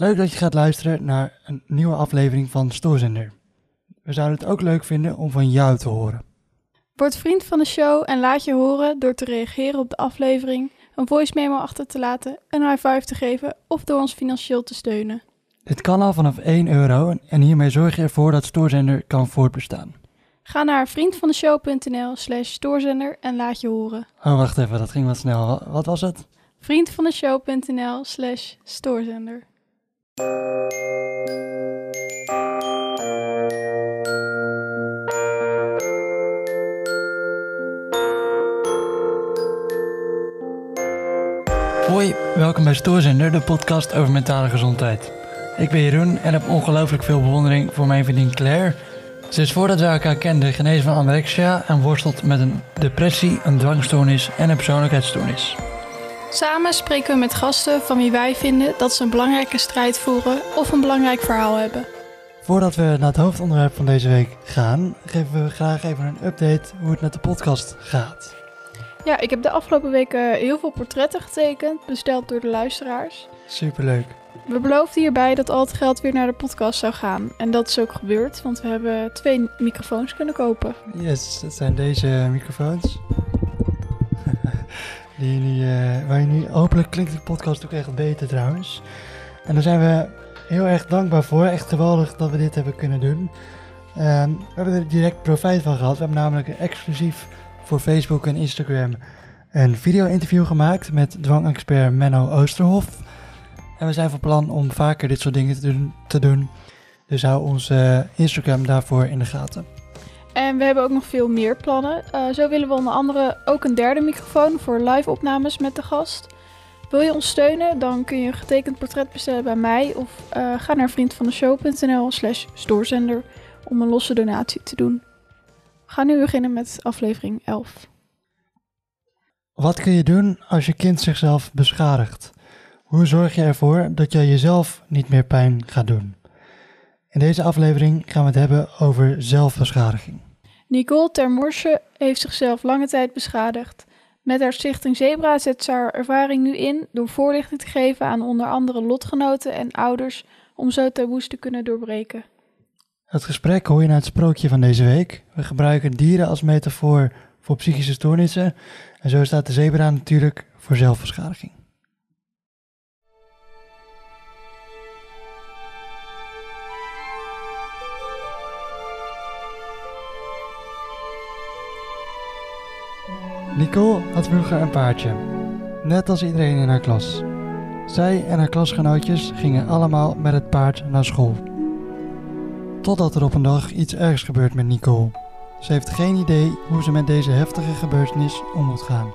Leuk dat je gaat luisteren naar een nieuwe aflevering van Stoorzender. We zouden het ook leuk vinden om van jou te horen. Word vriend van de show en laat je horen door te reageren op de aflevering, een voice memo achter te laten, een high five te geven of door ons financieel te steunen. Dit kan al vanaf 1 euro en hiermee zorg je ervoor dat Stoorzender kan voortbestaan. Ga naar vriendvandeshow.nl slash stoorzender en laat je horen. Oh, wacht even, dat ging wat snel. Wa- Wat was het? vriendvandeshow.nl slash stoorzender. Hoi, welkom bij Stoorzender, de podcast over mentale gezondheid. Ik ben Jeroen en heb ongelooflijk veel bewondering voor mijn vriendin Claire. Ze is voordat we elkaar kenden genezen van anorexia en worstelt met een depressie, een dwangstoornis en een persoonlijkheidsstoornis. Samen spreken we met gasten van wie wij vinden dat ze een belangrijke strijd voeren of een belangrijk verhaal hebben. Voordat we naar het hoofdonderwerp van deze week gaan, geven we graag even een update hoe het met de podcast gaat. Ja, ik heb de afgelopen weken heel veel portretten getekend, besteld door de luisteraars. Superleuk. We beloofden hierbij dat al het geld weer naar de podcast zou gaan. En dat is ook gebeurd, want we hebben twee microfoons kunnen kopen. Yes, dat zijn deze microfoons. Die nu, eh, waar je nu, hopelijk klinkt de podcast ook echt beter trouwens. En daar zijn we heel erg dankbaar voor. Echt geweldig dat we dit hebben kunnen doen. Ehm, we hebben er direct profijt van gehad. We hebben namelijk exclusief voor Facebook en Instagram een video-interview gemaakt met dwangexpert Menno Oosterhof. En we zijn van plan om vaker dit soort dingen te doen. Te doen. Dus hou ons eh, Instagram daarvoor in de gaten. En we hebben ook nog veel meer plannen. Eh, zo willen we onder andere ook een derde microfoon voor live opnames met de gast. Wil je ons steunen, dan kun je een getekend portret bestellen bij mij of eh, ga naar vriendvandeshow.nl slash stoorzender om een losse donatie te doen. We gaan nu beginnen met aflevering 11. Wat kun je doen als je kind zichzelf beschadigt? Hoe zorg je ervoor dat je jezelf niet meer pijn gaat doen? In deze aflevering gaan we het hebben over zelfbeschadiging. Nicole Termorsje heeft zichzelf lange tijd beschadigd. Met haar stichting Zebra zet ze haar ervaring nu in door voorlichting te geven aan onder andere lotgenoten en ouders om zo taboes te kunnen doorbreken. Het gesprek hoor je naar het sprookje van deze week. We gebruiken dieren als metafoor voor psychische stoornissen. En zo staat de zebra natuurlijk voor zelfbeschadiging. Nicole had vroeger een paardje, net als iedereen in haar klas. Zij en haar klasgenootjes gingen allemaal met het paard naar school. Totdat er op een dag iets ergs gebeurt met Nicole. Ze heeft geen idee hoe ze met deze heftige gebeurtenis om moet gaan.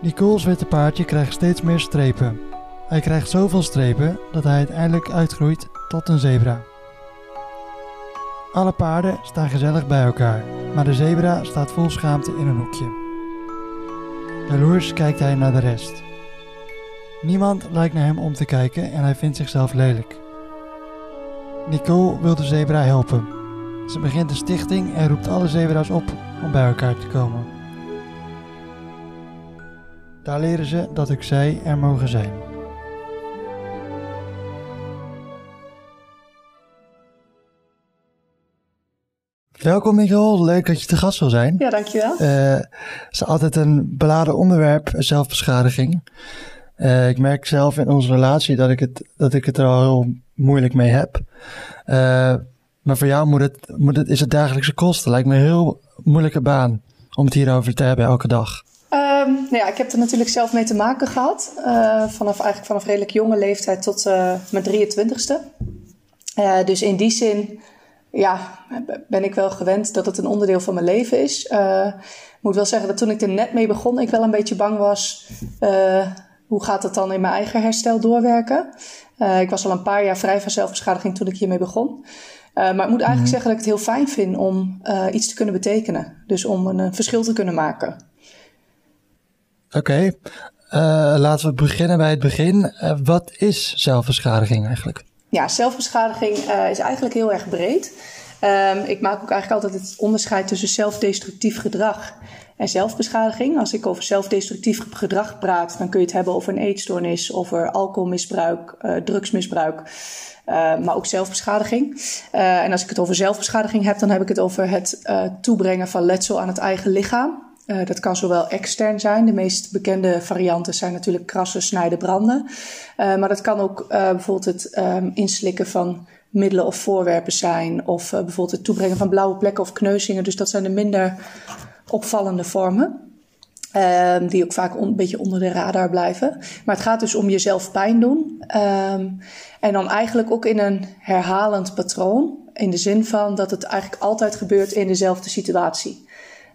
Nicole's witte paardje krijgt steeds meer strepen. Hij krijgt zoveel strepen dat hij uiteindelijk uitgroeit tot een zebra. Alle paarden staan gezellig bij elkaar, maar de zebra staat vol schaamte in een hoekje. Jaloers kijkt hij naar de rest. Niemand lijkt naar hem om te kijken en hij vindt zichzelf lelijk. Nicole wil de zebra helpen. Ze begint een stichting en roept alle zebra's op om bij elkaar te komen. Daar leren ze dat ook zij er mogen zijn. Welkom Nicole, leuk dat je te gast wil zijn. Ja, dankjewel. Eh, Het is altijd een beladen onderwerp, zelfbeschadiging. Eh, ik merk zelf in onze relatie dat ik het, dat ik het er al heel moeilijk mee heb. Eh, maar voor jou moet het, moet het, is het dagelijkse kosten. Lijkt me een heel moeilijke baan om het hierover te hebben elke dag. Ehm, nou ja, ik heb er natuurlijk zelf mee te maken gehad. eh, vanaf, eigenlijk vanaf redelijk jonge leeftijd tot mijn 23ste. Eh, dus in die zin ja, ben ik wel gewend dat het een onderdeel van mijn leven is. Eh, Ik moet wel zeggen dat toen ik er net mee begon, ik wel een beetje bang was. eh, hoe gaat het dan in mijn eigen herstel doorwerken? Eh, ik was al een paar jaar vrij van zelfbeschadiging toen ik hiermee begon. Maar ik moet eigenlijk zeggen dat ik het heel fijn vind om iets te kunnen betekenen. Dus om een, een verschil te kunnen maken. Oké, laten we beginnen bij het begin. Wat is zelfbeschadiging eigenlijk? Ja, zelfbeschadiging eh, is eigenlijk heel erg breed. Ehm, ik maak ook eigenlijk altijd het onderscheid tussen zelfdestructief gedrag en zelfbeschadiging. Als ik over zelfdestructief gedrag praat, dan kun je het hebben over een eetstoornis, over alcoholmisbruik, uh, drugsmisbruik, uh, maar ook zelfbeschadiging. En als ik het over zelfbeschadiging heb, dan heb ik het over het toebrengen van letsel aan het eigen lichaam. Uh, dat kan zowel extern zijn. De meest bekende varianten zijn natuurlijk krassen, snijden, branden. Uh, maar dat kan ook uh, bijvoorbeeld het um, inslikken van middelen of voorwerpen zijn. Of bijvoorbeeld het toebrengen van blauwe plekken of kneuzingen. Dus dat zijn de minder opvallende vormen. Um, die ook vaak een beetje onder de radar blijven. Maar het gaat dus om jezelf pijn doen. Um, en dan eigenlijk ook in een herhalend patroon. In de zin van dat het eigenlijk altijd gebeurt in dezelfde situatie.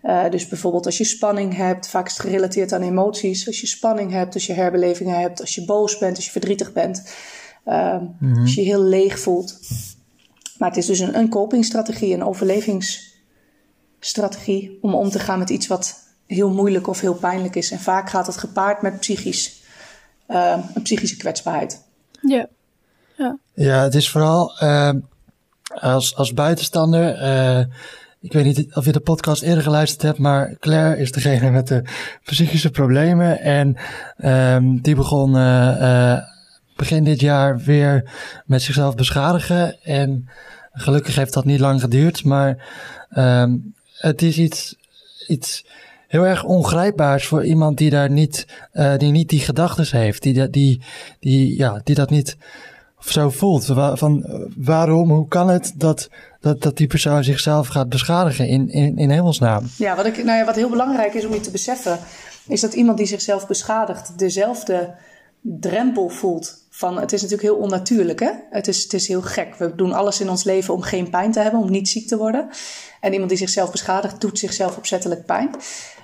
Uh, dus bijvoorbeeld als je spanning hebt, vaak is het gerelateerd aan emoties. Als je spanning hebt, als je herbelevingen hebt, als je boos bent, als je verdrietig bent, uh, mm-hmm. als je je heel leeg voelt. Maar het is dus een, een copingstrategie, een overlevingsstrategie om om te gaan met iets wat heel moeilijk of heel pijnlijk is. En vaak gaat het gepaard met psychisch, uh, een psychische kwetsbaarheid. Ja. Ja, ja het is vooral als, als buitenstander ik weet niet of je de podcast eerder geluisterd hebt, maar Claire is degene met de psychische problemen. En um, die begon uh, uh, begin dit jaar weer met zichzelf beschadigen. En gelukkig heeft dat niet lang geduurd, maar um, het is iets, iets heel erg ongrijpbaars voor iemand die daar niet, uh, die niet die gedachten heeft, die, die, die, ja, die dat niet zo voelt. Van waarom, hoe kan het dat, dat, dat die persoon zichzelf gaat beschadigen in, in, in hemelsnaam? Ja, wat, ik, nou ja, wat heel belangrijk is om je te beseffen, is dat iemand die zichzelf beschadigt dezelfde drempel voelt. Van, het is natuurlijk heel onnatuurlijk, hè? Het is, het is heel gek. We doen alles in ons leven om geen pijn te hebben, om niet ziek te worden. En iemand die zichzelf beschadigt, doet zichzelf opzettelijk pijn.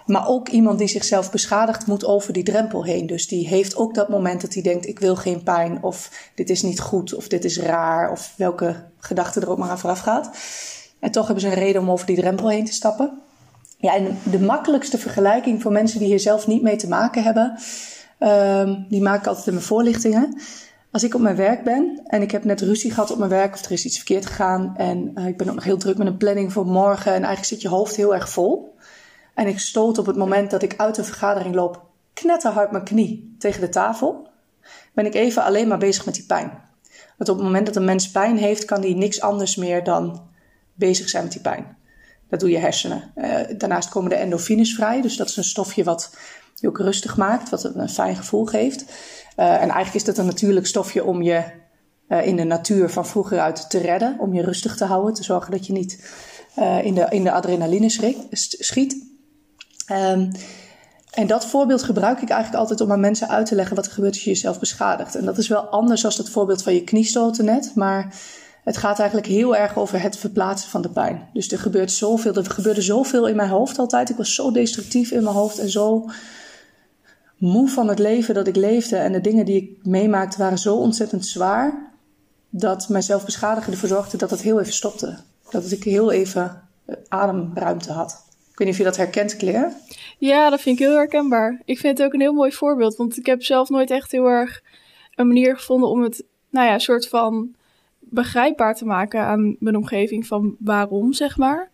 Maar ook iemand die zichzelf beschadigt, moet over die drempel heen. Dus die heeft ook dat moment dat hij denkt: ik wil geen pijn, of dit is niet goed, of dit is raar, of welke gedachte er ook maar aan vooraf gaat. En toch hebben ze een reden om over die drempel heen te stappen. Ja, en de makkelijkste vergelijking voor mensen die hier zelf niet mee te maken hebben, um, die maak ik altijd in mijn voorlichtingen. Als ik op mijn werk ben en ik heb net ruzie gehad op mijn werk of er is iets verkeerd gegaan en uh, ik ben ook nog heel druk met een planning voor morgen en eigenlijk zit je hoofd heel erg vol. En ik stoot op het moment dat ik uit de vergadering loop knetterhard mijn knie tegen de tafel. Ben ik even alleen maar bezig met die pijn. Want op het moment dat een mens pijn heeft, kan die niks anders meer dan bezig zijn met die pijn. Dat doe je hersenen. Uh, daarnaast komen de endorfines vrij. Dus dat is een stofje wat je ook rustig maakt, wat een fijn gevoel geeft. Uh, en eigenlijk is dat een natuurlijk stofje om je uh, in de natuur van vroeger uit te redden. Om je rustig te houden, te zorgen dat je niet in, de, in de adrenaline schiet. Um, en dat voorbeeld gebruik ik eigenlijk altijd om aan mensen uit te leggen wat er gebeurt als je jezelf beschadigt. En dat is wel anders dan het voorbeeld van je kniestoten net, maar het gaat eigenlijk heel erg over het verplaatsen van de pijn. Dus er gebeurt zoveel, er gebeurde zoveel in mijn hoofd altijd. Ik was zo destructief in mijn hoofd en zo moe van het leven dat ik leefde. En de dingen die ik meemaakte waren zo ontzettend zwaar, dat mijzelf beschadigen ervoor zorgde dat het heel even stopte. Dat ik heel even ademruimte had. Ik weet niet of je dat herkent, Claire. Ja, dat vind ik heel herkenbaar. Ik vind het ook een heel mooi voorbeeld. Want ik heb zelf nooit echt heel erg een manier gevonden om het, nou ja, soort van begrijpbaar te maken aan mijn omgeving van waarom, zeg maar.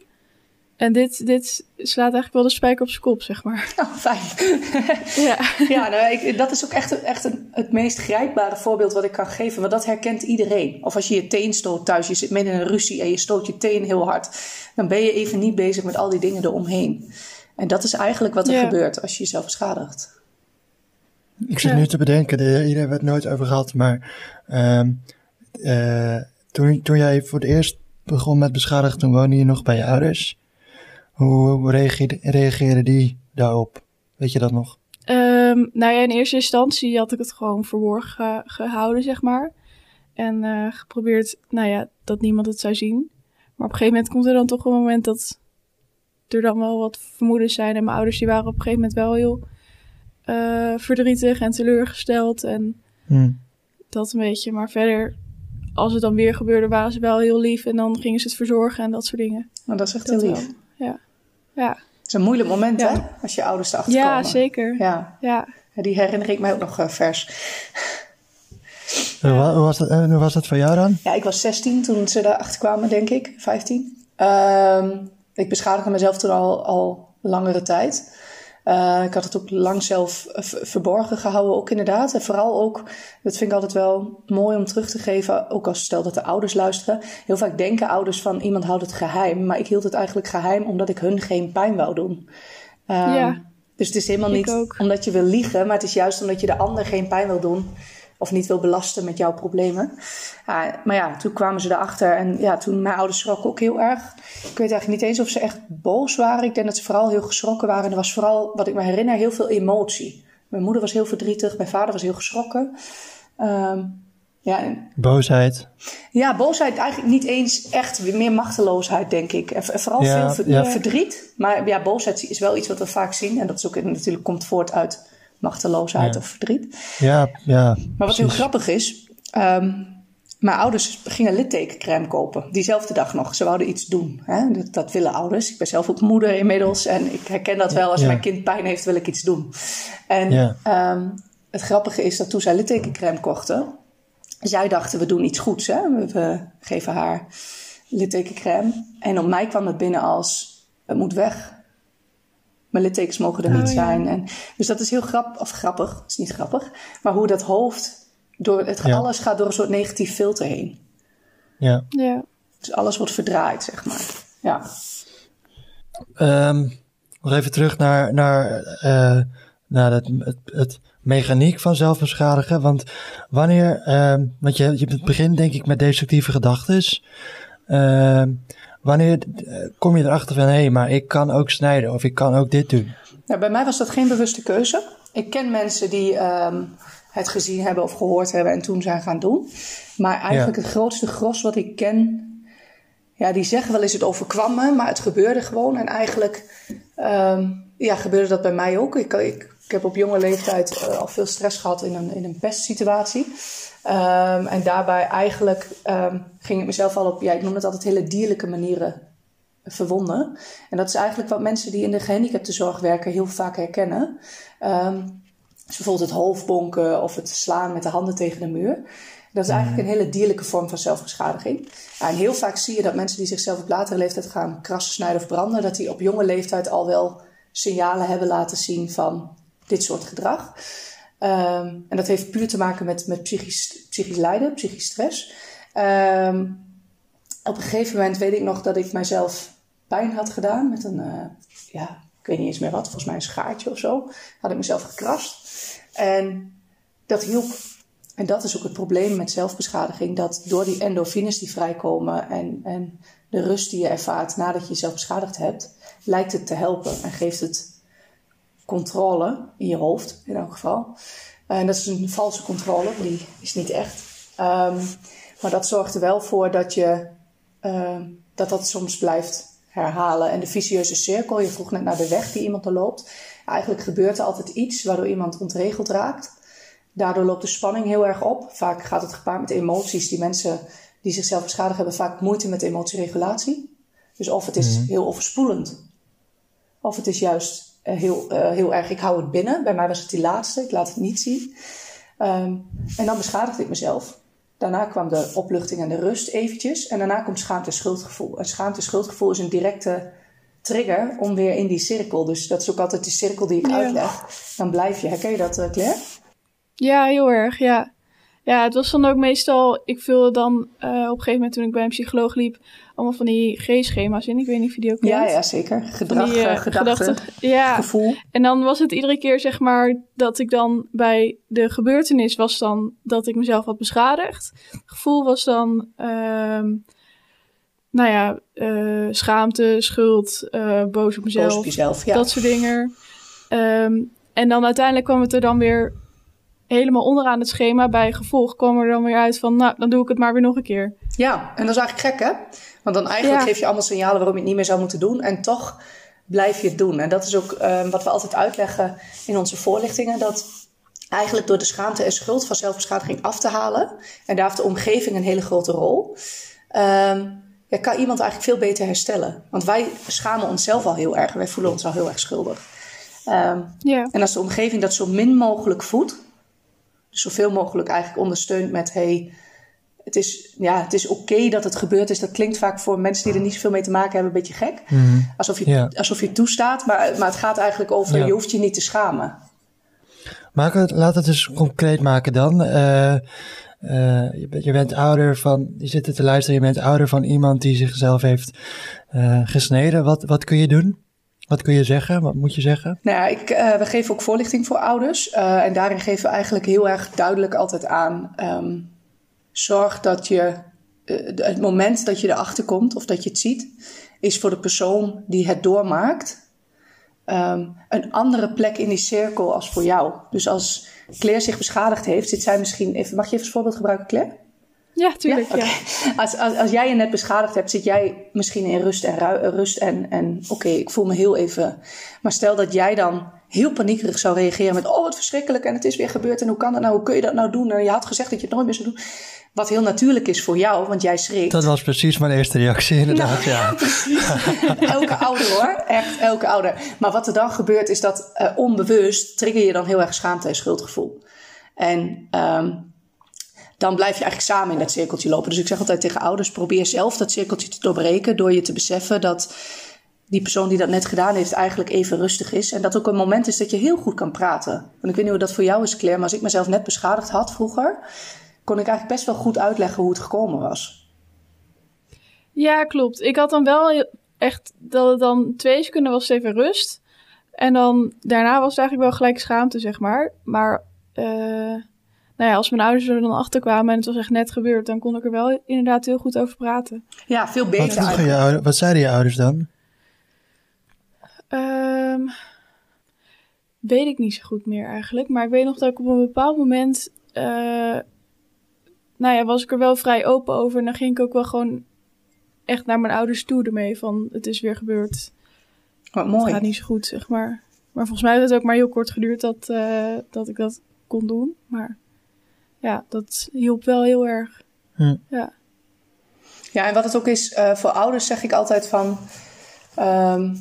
En dit, dit slaat eigenlijk wel de spijker op zijn kop, zeg maar. Oh, fijn. ja, ja nou, ik, dat is ook echt, echt een, het meest grijpbare voorbeeld wat ik kan geven. Want dat herkent iedereen. Of als je je teen stoot thuis, je zit midden in een ruzie en je stoot je teen heel hard. Dan ben je even niet bezig met al die dingen eromheen. En dat is eigenlijk wat er ja. gebeurt als je jezelf beschadigt. Ik zit ja. nu te bedenken, iedereen hebben het nooit over gehad. Maar um, uh, toen, toen jij voor het eerst begon met beschadigen, toen woonde je nog bij je ouders. Hoe reageerde, die daarop? Weet je dat nog? Um, nou ja, in eerste instantie had ik het gewoon verborgen gehouden, zeg maar. En uh, geprobeerd, nou ja, dat niemand het zou zien. Maar op een gegeven moment komt er dan toch een moment dat er dan wel wat vermoedens zijn. En mijn ouders die waren op een gegeven moment wel heel uh, verdrietig en teleurgesteld. En hmm. dat een beetje. Maar verder, als het dan weer gebeurde, waren ze wel heel lief. En dan gingen ze het verzorgen en dat soort dingen. Nou, dat is echt heel lief. Ja. Ja. Het is een moeilijk moment, hè? Als je ouders erachter ja, komen. Zeker. Ja, ja. Die herinner ik mij ook nog uh, vers. Ja. Hoe, was dat, hoe was dat voor jou dan? Ja, ik was 16 toen ze erachter kwamen, denk ik. 15. Ehm, ik beschadigde mezelf toen al, al langere tijd. Uh, ik had het ook lang zelf verborgen gehouden, ook inderdaad. En vooral ook, dat vind ik altijd wel mooi om terug te geven, ook als stel dat de ouders luisteren. Heel vaak denken ouders van iemand houdt het geheim, maar ik hield het eigenlijk geheim omdat ik hun geen pijn wou doen. Um, ja, dus het is helemaal niet ook. omdat je wil liegen, maar het is juist omdat je de ander geen pijn wil doen of niet wil belasten met jouw problemen. maar ja, toen kwamen ze erachter. En ja, toen mijn ouders schrokken ook heel erg. Ik weet eigenlijk niet eens of ze echt boos waren. Ik denk dat ze vooral heel geschrokken waren. En er was vooral, wat ik me herinner, heel veel emotie. Mijn moeder was heel verdrietig. Mijn vader was heel geschrokken. Um, ja, boosheid. Ja, boosheid eigenlijk niet eens echt. Meer machteloosheid, denk ik. En vooral veel verdriet. Maar ja, boosheid is wel iets wat we vaak zien. En dat is ook natuurlijk komt voort uit machteloosheid of verdriet. Ja, ja. Maar wat heel grappig is, um, mijn ouders gingen littekencrème kopen. Diezelfde dag nog. Ze wouden iets doen. Hè? Dat, dat, willen ouders. Ik ben zelf ook moeder inmiddels. En ik herken dat wel. Als mijn kind pijn heeft, wil ik iets doen. En um, het grappige is dat toen zij littekencrème kochten... Zij dachten, we doen iets goeds. Hè? We, geven haar littekencrème. En op mij kwam het binnen als... Het moet weg. Mijn littekens mogen er niet oh, zijn. En, dus dat is heel grappig, of grappig, is niet grappig. Maar hoe dat hoofd, door het, alles gaat door een soort negatief filter heen. Ja. ja. Dus alles wordt verdraaid, zeg maar. Ja. Um, nog even terug naar, naar, uh, naar het, het, het, mechaniek van zelfbeschadigen. Want wanneer, uh, want je, je het begin denk ik met destructieve gedachten. Uh, Wanneer eh, kom je erachter van hé, hey, maar ik kan ook snijden of ik kan ook dit doen? Nou, bij mij was dat geen bewuste keuze. Ik ken mensen die ehm, het gezien hebben of gehoord hebben en toen zijn gaan doen. Maar eigenlijk het grootste gros wat ik ken, ja, die zeggen wel eens het overkwam me, maar het gebeurde gewoon. En eigenlijk ehm, ja, gebeurde dat bij mij ook. Ik, ik, ik heb op jonge leeftijd uh, al veel stress gehad in een, in een pestsituatie. Um, en daarbij eigenlijk um, ging ik mezelf al op, ja, ik noem het altijd hele dierlijke manieren verwonden. En dat is eigenlijk wat mensen die in de gehandicaptenzorg werken heel vaak herkennen. Um, dus bijvoorbeeld het hoofdbonken of het slaan met de handen tegen de muur. Dat is eigenlijk mhm. een hele dierlijke vorm van zelfbeschadiging. En heel vaak zie je dat mensen die zichzelf op latere leeftijd gaan krassen, snijden of branden, dat die op jonge leeftijd al wel signalen hebben laten zien van dit soort gedrag. Um, en dat heeft puur te maken met, met psychisch, psychisch lijden, psychisch stress. Um, op een gegeven moment weet ik nog dat ik mijzelf pijn had gedaan met een, uh, ja, ik weet niet eens meer wat, volgens mij een schaartje of zo. Had ik mezelf gekrast. En dat hielp. En dat is ook het probleem met zelfbeschadiging, dat door die endorfines die vrijkomen en, en de rust die je ervaart nadat je jezelf beschadigd hebt, lijkt het te helpen en geeft het controle in je hoofd, in elk geval. En dat is een valse controle, die is niet echt. Um, maar dat zorgt er wel voor dat je um, dat, dat soms blijft herhalen. En de vicieuze cirkel, je vroeg net naar de weg die iemand er loopt. Eigenlijk gebeurt er altijd iets waardoor iemand ontregeld raakt. Daardoor loopt de spanning heel erg op. Vaak gaat het gepaard met emoties. Die mensen die zichzelf beschadigd hebben, vaak moeite met emotieregulatie. Dus of het is mhm. heel overspoelend, of het is juist heel, uh, heel erg, ik hou het binnen. Bij mij was het die laatste, ik laat het niet zien. Um, en dan beschadigde ik mezelf. Daarna kwam de opluchting en de rust eventjes. En daarna komt schaamte en schuldgevoel. En schaamte en schuldgevoel is een directe trigger om weer in die cirkel. Dus dat is ook altijd die cirkel die ik uitleg. Dan blijf je. Herken je dat, uh, Claire? Ja, heel erg, ja. Ja, het was dan ook meestal, ik vulde dan uh, op een gegeven moment toen ik bij een psycholoog liep, allemaal van die G-schema's in. Ik weet niet of je die ook kent. Ja, ja zeker. Gedrag, die, uh, ja. gevoel. En dan was het iedere keer zeg maar dat ik dan bij de gebeurtenis was dan dat ik mezelf had beschadigd. Het gevoel was dan, uh, nou ja, uh, schaamte, schuld, boos op mezelf. Boos op jezelf, ja. Dat soort dingen. Um, en dan uiteindelijk kwam het er dan weer helemaal onderaan het schema bij gevolg kwam er dan weer uit van, nou, dan doe ik het maar weer nog een keer. Ja, en dat is eigenlijk gek, hè? Want dan eigenlijk geef je allemaal signalen waarom je het niet meer zou moeten doen. En toch blijf je het doen. En dat is ook um, wat we altijd uitleggen in onze voorlichtingen. Dat eigenlijk door de schaamte en schuld van zelfbeschadiging af te halen. En daar heeft de omgeving een hele grote rol. Um, ja, kan iemand eigenlijk veel beter herstellen. Want wij schamen onszelf al heel erg. Wij voelen ons al heel erg schuldig. Um, ja. En als de omgeving dat zo min mogelijk voedt, zoveel mogelijk eigenlijk ondersteunt met: hey, het is, ja, het is oké dat het gebeurd is. Dat klinkt vaak voor mensen die er niet zoveel mee te maken hebben een beetje gek. Mhm. Alsof, je, Ja. alsof je toestaat, maar, maar het gaat eigenlijk over Ja. je hoeft je niet te schamen. Maak het, laat het eens concreet maken dan. Eh, eh, je, bent- je bent ouder van, je zit te luisteren, je bent ouder van iemand die zichzelf heeft eh, gesneden. Wat, wat kun je doen? Wat kun je zeggen? Wat moet je zeggen? Nou ja, ik, eh, we geven ook voorlichting voor ouders. eh, en daarin geven we eigenlijk heel erg duidelijk altijd aan. ehm, zorg dat je eh, het moment dat je erachter komt of dat je het ziet, is voor de persoon die het doormaakt ehm, een andere plek in die cirkel als voor jou. Dus als Claire zich beschadigd heeft, zit zij misschien. Even, mag je even als voorbeeld gebruiken, Claire? Ja, tuurlijk. Ja. Als, als, als jij je net beschadigd hebt, zit jij misschien in rust en, ru- rust en, en oké, ik voel me heel even. Maar stel dat jij dan heel paniekerig zou reageren met: Oh, wat verschrikkelijk en het is weer gebeurd en hoe kan dat nou? Hoe kun je dat nou doen? En je had gezegd dat je het nooit meer zou doen. Wat heel natuurlijk is voor jou, want jij schrikt. Dat was precies mijn eerste reactie, inderdaad. ja. elke ouder hoor, echt elke ouder. Maar wat er dan gebeurt is dat eh, onbewust trigger je dan heel erg schaamte en schuldgevoel. En ehm, dan blijf je eigenlijk samen in dat cirkeltje lopen. Dus ik zeg altijd tegen ouders, probeer zelf dat cirkeltje te doorbreken door je te beseffen dat die persoon die dat net gedaan heeft eigenlijk even rustig is. En dat ook een moment is dat je heel goed kan praten. Want ik weet niet hoe dat voor jou is, Claire, maar als ik mezelf net beschadigd had vroeger, kon ik eigenlijk best wel goed uitleggen hoe het gekomen was. Ja, klopt. Ik had dan wel echt dat het dan twee seconden was even rust. En dan daarna was het eigenlijk wel gelijk schaamte, zeg maar. Maar eh, nou ja, als mijn ouders er dan achter kwamen en het was echt net gebeurd, dan kon ik er wel inderdaad heel goed over praten. Ja, veel Wat, beter je ouder- wat zeiden je ouders dan? Ehm, weet ik niet zo goed meer eigenlijk. Maar ik weet nog dat ik op een bepaald moment. eh, nou ja, was ik er wel vrij open over. En dan ging ik ook wel gewoon echt naar mijn ouders toe ermee. Van het is weer gebeurd. Wat Het mooi. gaat niet zo goed, zeg maar. Maar volgens mij heeft het ook maar heel kort geduurd dat, eh, dat ik dat kon doen. Maar ja, dat hielp wel heel erg. Hm. Ja. Ja, en wat het ook is eh, voor ouders zeg ik altijd van... ehm,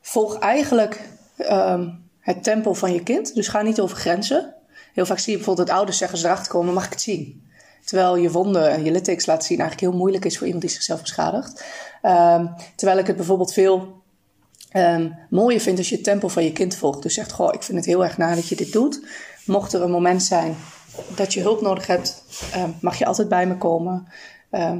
volg eigenlijk ehm, het tempo van je kind. Dus ga niet over grenzen. Heel vaak zie je bijvoorbeeld dat ouders zeggen... als ze erachter komen, mag ik het zien? Terwijl je wonden en je littekens laten zien... eigenlijk heel moeilijk is voor iemand die zichzelf beschadigt. Ehm, terwijl ik het bijvoorbeeld veel ehm, mooier vind... als je het tempo van je kind volgt. Dus zegt, goh, ik vind het heel erg na dat je dit doet. Mocht er een moment zijn dat je hulp nodig hebt... ehm, mag je altijd bij me komen... Ehm,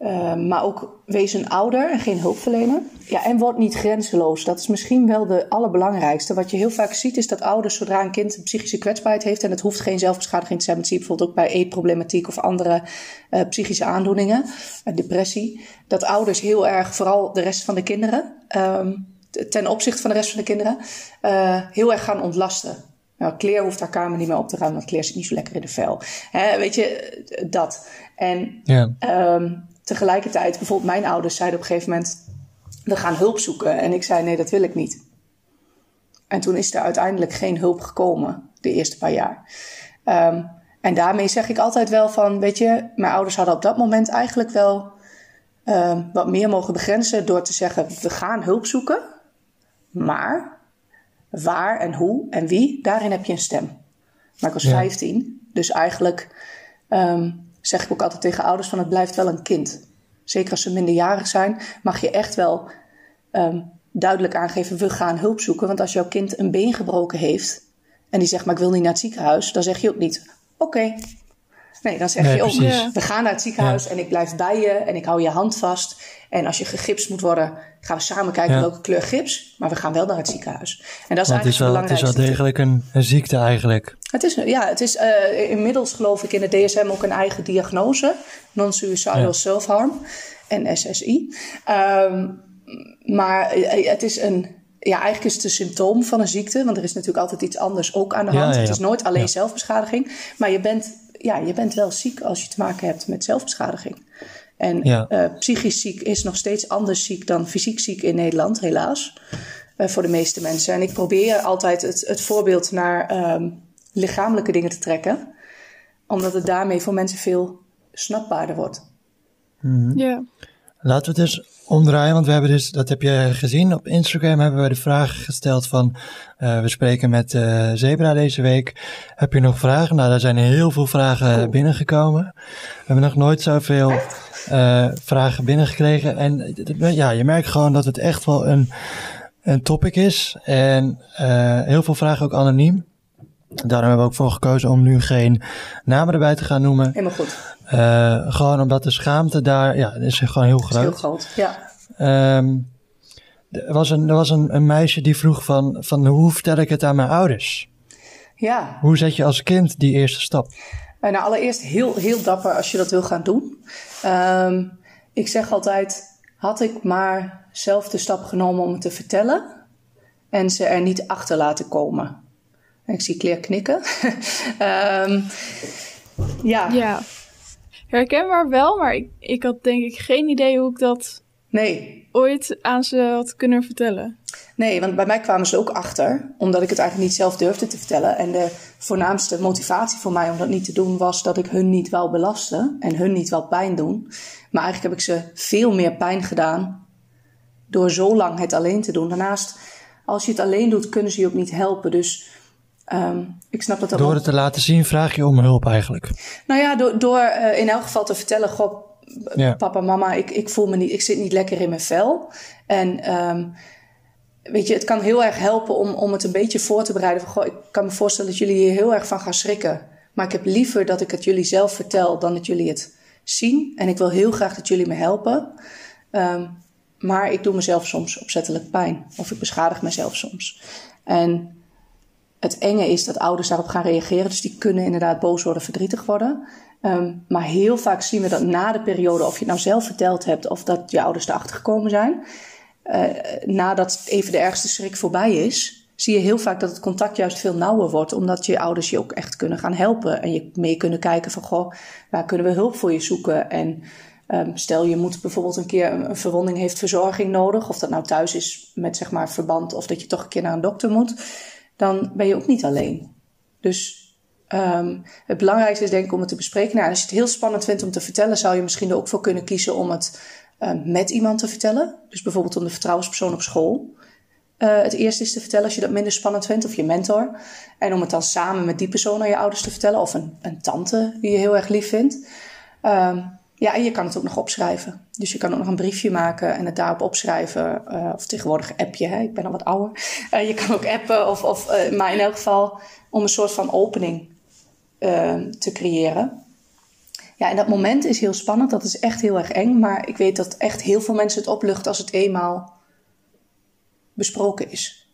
uh, maar ook wees een ouder en geen hulpverlener. Ja, en word niet grenzeloos. Dat is misschien wel de allerbelangrijkste. Wat je heel vaak ziet is dat ouders, zodra een kind een psychische kwetsbaarheid heeft... en het hoeft geen zelfbeschadiging te zijn... zie je bijvoorbeeld ook bij eetproblematiek of andere uh, psychische aandoeningen, uh, depressie... dat ouders heel erg, vooral de rest van de kinderen... Ten opzichte van de rest van de kinderen, uh, heel erg gaan ontlasten. Nou, Claire hoeft haar kamer niet meer op te ruimen, want Claire zit niet zo lekker in de vel. Hè, weet je, dat. En um, tegelijkertijd, bijvoorbeeld mijn ouders zeiden op een gegeven moment... we gaan hulp zoeken. En ik zei, nee, dat wil ik niet. En toen is er uiteindelijk geen hulp gekomen, de eerste paar jaar. Um, en daarmee zeg ik altijd wel van, weet je... mijn ouders hadden op dat moment eigenlijk wel um, wat meer mogen begrenzen... door te zeggen, we gaan hulp zoeken, maar waar en hoe en wie, daarin heb je een stem. Maar ik was Ja. 15, dus eigenlijk um, zeg ik ook altijd tegen ouders van het blijft wel een kind. Zeker als ze minderjarig zijn, mag je echt wel um, duidelijk aangeven, we gaan hulp zoeken. Want als jouw kind een been gebroken heeft en die zegt, maar ik wil niet naar het ziekenhuis, dan zeg je ook niet, oké. Okay. Nee, dan zeg Nee, je ook, precies. we gaan naar het ziekenhuis en ik blijf bij je en ik hou je hand vast. En als je gegipst moet worden, gaan we samen kijken Ja. welke kleur gips. Maar we gaan wel naar het ziekenhuis. En dat is Want het is eigenlijk wel, het is wel degelijk een, een ziekte eigenlijk. Het is, ja, het is uh, inmiddels geloof ik in het DSM ook een eigen diagnose. Non-suicidal Ja. self-harm. NSSI. Um, maar uh, het is een... Ja, eigenlijk is het een symptoom van een ziekte. Want er is natuurlijk altijd iets anders ook aan de hand. ja, ja. Het is nooit alleen zelfbeschadiging. Maar je bent, ja, je bent wel ziek als je te maken hebt met zelfbeschadiging. En Ja. uh, psychisch ziek is nog steeds anders ziek dan fysiek ziek in Nederland, helaas. Uh, voor de meeste mensen. En ik probeer altijd het, het voorbeeld naar um, lichamelijke dingen te trekken. Omdat het daarmee voor mensen veel snapbaarder wordt. Ja. Laten we het eens omdraaien, want we hebben dus, dat heb je gezien, op Instagram hebben we de vraag gesteld van, uh, we spreken met uh, Zebra deze week. Heb je nog vragen? Nou, daar zijn heel veel vragen cool. binnengekomen. We hebben nog nooit zoveel uh, vragen binnengekregen. En ja, je merkt gewoon dat het echt wel een, een topic is. En heel veel vragen ook anoniem. Daarom hebben we ook voor gekozen om nu geen namen erbij te gaan noemen. Helemaal goed. Uh, gewoon omdat de schaamte daar, ja, is gewoon heel groot. Heel groot, ja. Um, er was, een, er was een, een, meisje die vroeg van, van hoe vertel ik het aan mijn ouders? Ja. Hoe zet je als kind die eerste stap? Nou, allereerst heel, heel dapper als je dat wil gaan doen. Um, ik zeg altijd, had ik maar zelf de stap genomen om het te vertellen en ze er niet achter laten komen. Ik zie Claire knikken. um, ja. Ja. Herkenbaar wel, maar ik, ik had denk ik geen idee hoe ik dat nee. ooit aan ze had kunnen vertellen. Nee, want bij mij kwamen ze ook achter, omdat ik het eigenlijk niet zelf durfde te vertellen. En de voornaamste motivatie voor mij om dat niet te doen was dat ik hun niet wou belasten en hun niet wou pijn doen. Maar eigenlijk heb ik ze veel meer pijn gedaan door zo lang het alleen te doen. Daarnaast, als je het alleen doet, kunnen ze je ook niet helpen. Dus Um, ik snap dat Door het te laten zien vraag je om hulp eigenlijk. Nou ja, door, door uh, in elk geval te vertellen: Goh, ja. papa, mama, ik, ik voel me niet, ik zit niet lekker in mijn vel. En um, weet je, het kan heel erg helpen om, om het een beetje voor te bereiden. Van, goh, ik kan me voorstellen dat jullie hier heel erg van gaan schrikken. Maar ik heb liever dat ik het jullie zelf vertel dan dat jullie het zien. En ik wil heel graag dat jullie me helpen. Um, maar ik doe mezelf soms opzettelijk pijn. Of ik beschadig mezelf soms. En het enge is dat ouders daarop gaan reageren. Dus die kunnen inderdaad boos worden, verdrietig worden. Um, maar heel vaak zien we dat na de periode, of je het nou zelf verteld hebt of dat je ouders erachter gekomen zijn, uh, nadat even de ergste schrik voorbij is, zie je heel vaak dat het contact juist veel nauwer wordt, omdat je ouders je ook echt kunnen gaan helpen en je mee kunnen kijken van goh, waar kunnen we hulp voor je zoeken en um, stel je moet bijvoorbeeld een keer een, een verwonding heeft verzorging nodig, of dat nou thuis is met zeg maar verband of dat je toch een keer naar een dokter moet dan ben je ook niet alleen. Dus um, het belangrijkste is denk ik om het te bespreken. Nou, als je het heel spannend vindt om te vertellen, zou je misschien er ook voor kunnen kiezen om het um, met iemand te vertellen. Dus bijvoorbeeld om de vertrouwenspersoon op school. Uh, het eerst is te vertellen als je dat minder spannend vindt, of je mentor. En om het dan samen met die persoon aan je ouders te vertellen, of een, een tante die je heel erg lief vindt. Um, ja, en je kan het ook nog opschrijven. Dus je kan ook nog een briefje maken en het daarop opschrijven. Uh, of tegenwoordig appje, hè? ik ben al wat ouder. Uh, je kan ook appen, of, of, uh, maar in elk geval om een soort van opening te creëren. Ja, en dat moment is heel spannend, dat is echt heel erg eng. Maar ik weet dat echt heel veel mensen het oplucht als het eenmaal besproken is.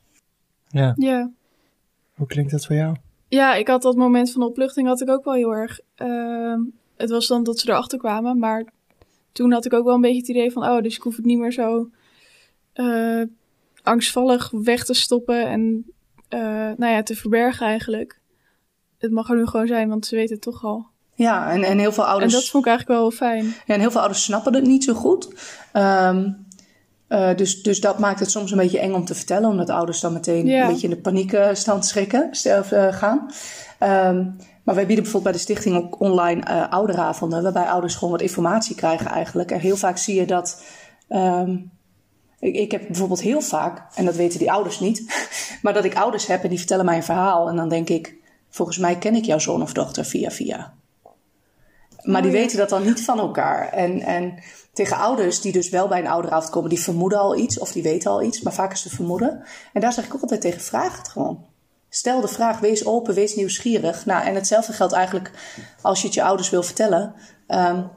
Ja. ja. Hoe klinkt dat voor jou? Ja, ik had dat moment van opluchting had ik ook wel heel erg ehm, het was dan dat ze erachter kwamen. Maar toen had ik ook wel een beetje het idee van... oh, dus ik hoef het niet meer zo uh, angstvallig weg te stoppen... en uh, nou ja, te verbergen eigenlijk. Het mag er nu gewoon zijn, want ze weten het toch al. Ja, en, en heel veel ouders... En dat vond ik eigenlijk wel fijn. Ja, en heel veel ouders snappen het niet zo goed. Um, uh, dus, dus dat maakt het soms een beetje eng om te vertellen... omdat ouders dan meteen ja. een beetje in de paniekstand schrikken, gaan... Um, maar wij bieden bijvoorbeeld bij de stichting ook online uh, ouderavonden, waarbij ouders gewoon wat informatie krijgen eigenlijk. En heel vaak zie je dat. Um, ik, ik, heb bijvoorbeeld heel vaak, en dat weten die ouders niet, maar dat ik ouders heb en die vertellen mij een verhaal. En dan denk ik, volgens mij ken ik jouw zoon of dochter via via. Maar die weten dat dan niet van elkaar. En, en tegen ouders die dus wel bij een ouderavond komen, die vermoeden al iets of die weten al iets, maar vaak is het vermoeden. En daar zeg ik ook altijd tegen, vraag het gewoon. Stel de vraag, wees open, wees nieuwsgierig. Nou, en hetzelfde geldt eigenlijk als je het je ouders wil vertellen. Um,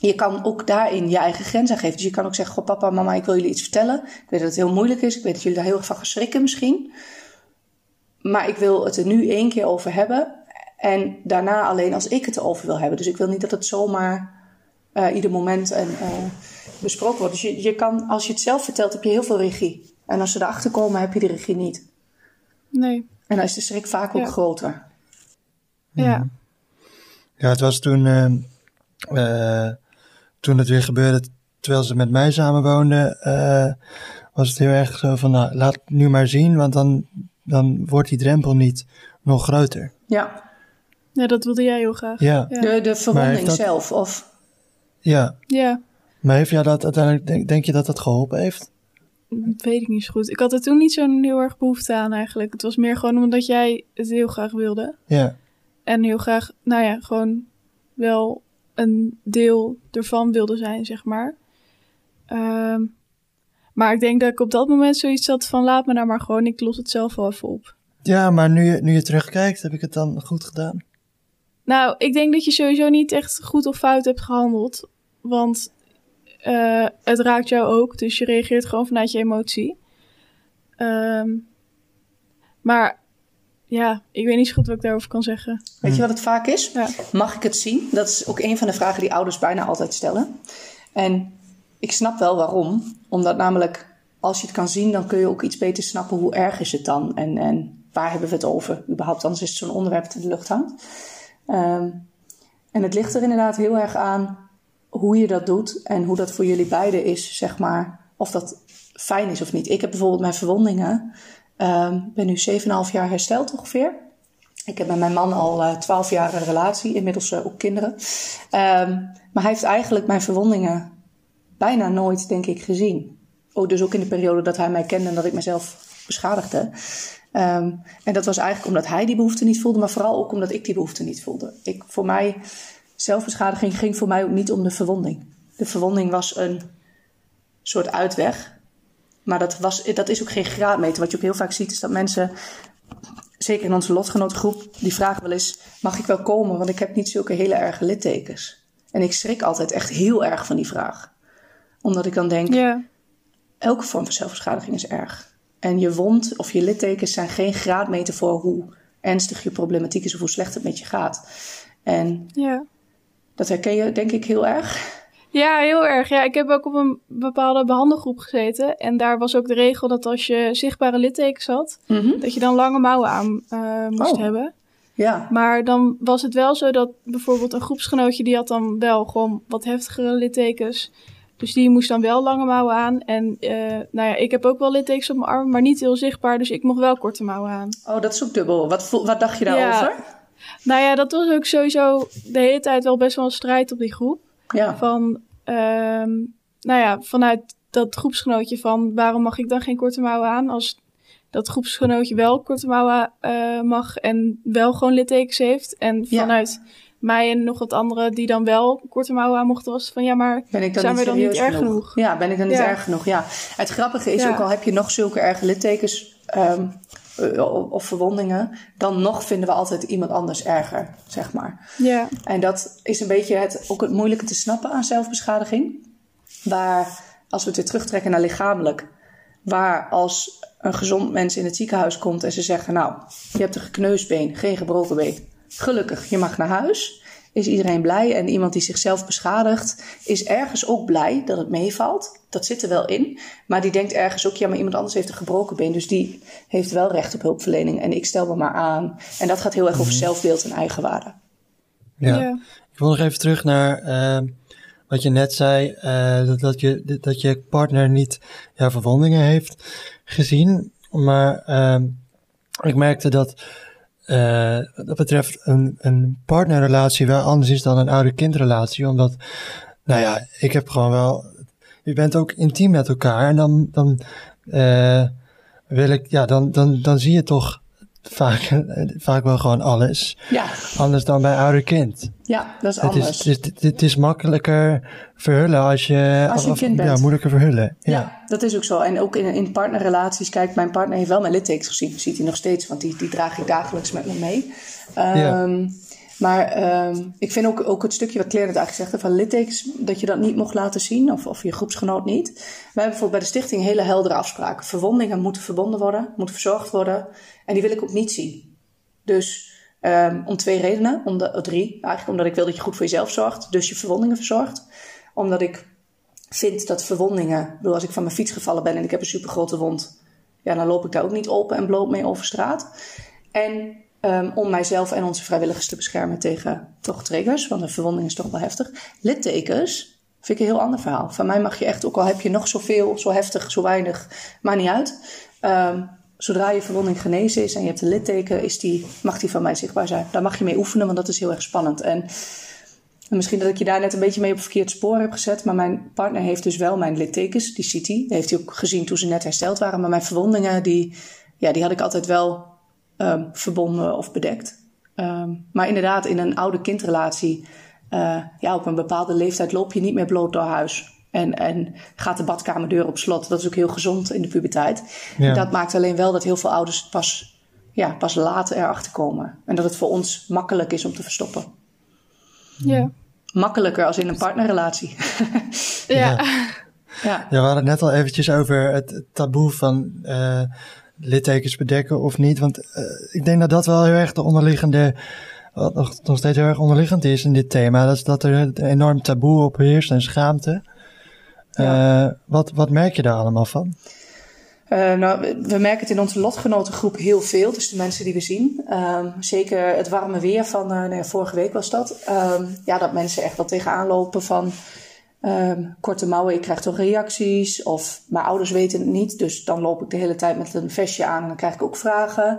je kan ook daarin je eigen grens aan geven. Dus je kan ook zeggen, goh papa, mama, ik wil jullie iets vertellen. Ik weet dat het heel moeilijk is. Ik weet dat jullie daar heel erg van geschrikken misschien. Maar ik wil het er nu één keer over hebben. En daarna alleen als ik het erover wil hebben. Dus ik wil niet dat het zomaar uh, ieder moment en, uh, besproken wordt. Dus je, je kan, als je het zelf vertelt, heb je heel veel regie. En als ze erachter komen, heb je de regie niet. Nee. En dan is de schrik vaak ook groter. Ja. Ja, het was toen, uh, uh, toen het weer gebeurde, terwijl ze met mij samenwoonden, uh, was het heel erg zo van, nou, laat het nu maar zien, want dan, dan wordt die drempel niet nog groter. Ja, ja, dat wilde jij heel graag. Ja, Ja. de, de verwonding dat- zelf. Of, ja. Ja. Maar heeft jou dat uiteindelijk, denk, denk je dat dat geholpen heeft? Weet ik niet zo goed. Ik had er toen niet zo'n heel erg behoefte aan eigenlijk. Het was meer gewoon omdat jij het heel graag wilde. Ja. En heel graag, nou ja, gewoon wel een deel ervan wilde zijn, zeg maar. Ehm, maar ik denk dat ik op dat moment zoiets had van laat me nou maar gewoon, ik los het zelf wel even op. Ja, maar nu je, nu je terugkijkt, heb ik het dan goed gedaan? Nou, ik denk dat je sowieso niet echt goed of fout hebt gehandeld. Want eh, het raakt jou ook, dus je reageert gewoon vanuit je emotie. Ehm, maar ja, ik weet niet zo goed wat ik daarover kan zeggen. Weet je wat het vaak is? Ja. Mag ik het zien? Dat is ook een van de vragen die ouders bijna altijd stellen. En ik snap wel waarom. Omdat namelijk, als je het kan zien, dan kun je ook iets beter snappen hoe erg is het dan. En, en waar hebben we het over? Überhaupt, anders is het zo'n onderwerp dat in de lucht hangt. Ehm, en het ligt er inderdaad heel erg aan hoe je dat doet en hoe dat voor jullie beiden is, zeg maar. Of dat fijn is of niet. Ik heb bijvoorbeeld mijn verwondingen. Ik ben nu 7,5 jaar hersteld ongeveer. Ik heb met mijn man al uh, 12 jaar een relatie, inmiddels uh, ook kinderen. Ehm, maar hij heeft eigenlijk mijn verwondingen bijna nooit, denk ik, gezien. Oh, dus ook in de periode dat hij mij kende en dat ik mezelf beschadigde. Um, en dat was eigenlijk omdat hij die behoefte niet voelde, maar vooral ook omdat ik die behoefte niet voelde. Ik, voor mij, zelfbeschadiging ging voor mij ook niet om de verwonding. De verwonding was een soort uitweg. Maar dat, was, dat is ook geen graadmeter. Wat je ook heel vaak ziet, is dat mensen, zeker in onze lotgenotengroep, die vragen wel eens: mag ik wel komen? Want ik heb niet zulke hele erge littekens. En ik schrik altijd echt heel erg van die vraag. Omdat ik dan denk: Ja. elke vorm van zelfbeschadiging is erg. En je wond of je littekens zijn geen graadmeter voor hoe ernstig je problematiek is of hoe slecht het met je gaat. En Ja. Dat herken je denk ik heel erg. Ja, heel erg. Ja, ik heb ook op een bepaalde behandelgroep gezeten. En daar was ook de regel dat als je zichtbare littekens had, dat je dan lange mouwen aan eh, moest Oh. hebben. Ja, Maar dan was het wel zo dat bijvoorbeeld een groepsgenootje die had dan wel gewoon wat heftigere littekens. Dus die moest dan wel lange mouwen aan. En eh, nou ja, ik heb ook wel littekens op mijn arm, maar niet heel zichtbaar. Dus ik mocht wel korte mouwen aan. oh, dat is ook dubbel. Wat, wat dacht je daarover? Nou ja, dat was ook sowieso de hele tijd wel best wel een strijd op die groep. Ja, Van, ehm, nou ja, vanuit dat groepsgenootje van waarom mag ik dan geen korte mouwen aan als dat groepsgenootje wel korte mouwen eh, mag en wel gewoon littekens heeft. En Ja. vanuit mij en nog wat anderen die dan wel korte mouwen aan mochten, was van ja, maar ben ik dan zijn we dan niet erg genoeg? Ja, ben ik dan niet Ja. erg genoeg? Ja. Het grappige is, ook al heb je nog zulke erge littekens ehm, eh, of verwondingen, dan nog vinden we altijd iemand anders erger, zeg maar. Ja, En dat is een beetje het, ook het moeilijke te snappen aan zelfbeschadiging. Waar, als we het weer terugtrekken naar lichamelijk, waar als een gezond mens in het ziekenhuis komt en ze zeggen: Nou, je hebt een gekneusd been, geen gebroken been. Gelukkig, je mag naar huis. Is iedereen blij en iemand die zichzelf beschadigt, is ergens ook blij dat het meevalt. Dat zit er wel in. Maar die denkt ergens ook: ja, maar iemand anders heeft een gebroken been. Dus die heeft wel recht op hulpverlening. En ik stel me maar aan. En dat gaat heel erg over zelfbeeld en eigenwaarde. Ja. ja. Ik wil nog even terug naar ehm, wat je net zei, eh, dat, dat, je, dat je partner niet jouw verwondingen heeft gezien. Maar ehm, ik merkte dat eh, wat dat betreft een, een partnerrelatie wel anders is dan een ouder-kindrelatie. Omdat, nou ja, ik heb gewoon wel... Je bent ook intiem met elkaar en dan, dan eh, wil ik... Ja, dan, dan, dan zie je toch vaak, vaak wel gewoon alles. Ja, Anders dan bij ouder kind. ja dat is Het anders. is, het, is, het is makkelijker verhullen als je... Als je of- kind bent. Ja, moeilijker verhullen. Ja. Ja. dat is ook zo. En ook in, in partnerrelaties, kijk, mijn partner heeft wel mijn littekens gezien. Ziet hij nog steeds, want die, die draag ik dagelijks met me mee. Ehm, Maar ehm, ik vind ook, ook het stukje wat Claire net eigenlijk zegt, van littekens, dat je dat niet mocht laten zien, of, of je groepsgenoot niet. Wij hebben bijvoorbeeld bij de stichting hele heldere afspraken. Verwondingen moeten verbonden worden, moeten verzorgd worden. En die wil ik ook niet zien. Dus ehm, om twee redenen, om de, drie eigenlijk, omdat ik wil dat je goed voor jezelf zorgt, dus je verwondingen verzorgt. Omdat ik vind dat verwondingen, ik bedoel, als ik van mijn fiets gevallen ben en ik heb een supergrote wond, ja, dan loop ik daar ook niet open en bloot mee over straat. En ehm, om mijzelf en onze vrijwilligers te beschermen tegen toch triggers, want een verwonding is toch wel heftig. Littekens vind ik een heel ander verhaal. Van mij mag je echt, ook al heb je nog zoveel, zo heftig, zo weinig, maakt niet uit. Ehm, zodra je verwonding genezen is en je hebt een litteken, is die, mag die van mij zichtbaar zijn. Daar mag je mee oefenen, want dat is heel erg spannend. En En misschien dat ik je daar net een beetje mee op verkeerd spoor heb gezet. Maar mijn partner heeft dus wel mijn littekens, die ziet hij. Die heeft hij ook gezien toen ze net hersteld waren. Maar mijn verwondingen, die, ja, die had ik altijd wel um, verbonden of bedekt. Um, maar inderdaad, in een oude kindrelatie, uh, ja, op een bepaalde leeftijd loop je niet meer bloot door huis. En, en gaat de badkamerdeur op slot. Dat is ook heel gezond in de puberteit. Ja. Dat maakt alleen wel dat heel veel ouders pas, ja, pas later erachter komen. En dat het voor ons makkelijk is om te verstoppen. Ja. Makkelijker als in een partnerrelatie. ja. ja. Ja. we hadden het net al eventjes over het taboe van uh, littekens bedekken of niet. Want uh, ik denk dat dat wel heel erg de onderliggende, wat nog, nog steeds heel erg onderliggend is in dit thema. Dat is dat er een enorm taboe op heerst en schaamte. Ja. Uh, wat, wat merk je daar allemaal van? Uh, nou, we merken het in onze lotgenotengroep heel veel, dus de mensen die we zien. Um, zeker het warme weer van, uh, nee, vorige week was dat. Um, ja, dat mensen echt wel tegenaan lopen van um, korte mouwen, ik krijg toch reacties. Of mijn ouders weten het niet, dus dan loop ik de hele tijd met een vestje aan en dan krijg ik ook vragen.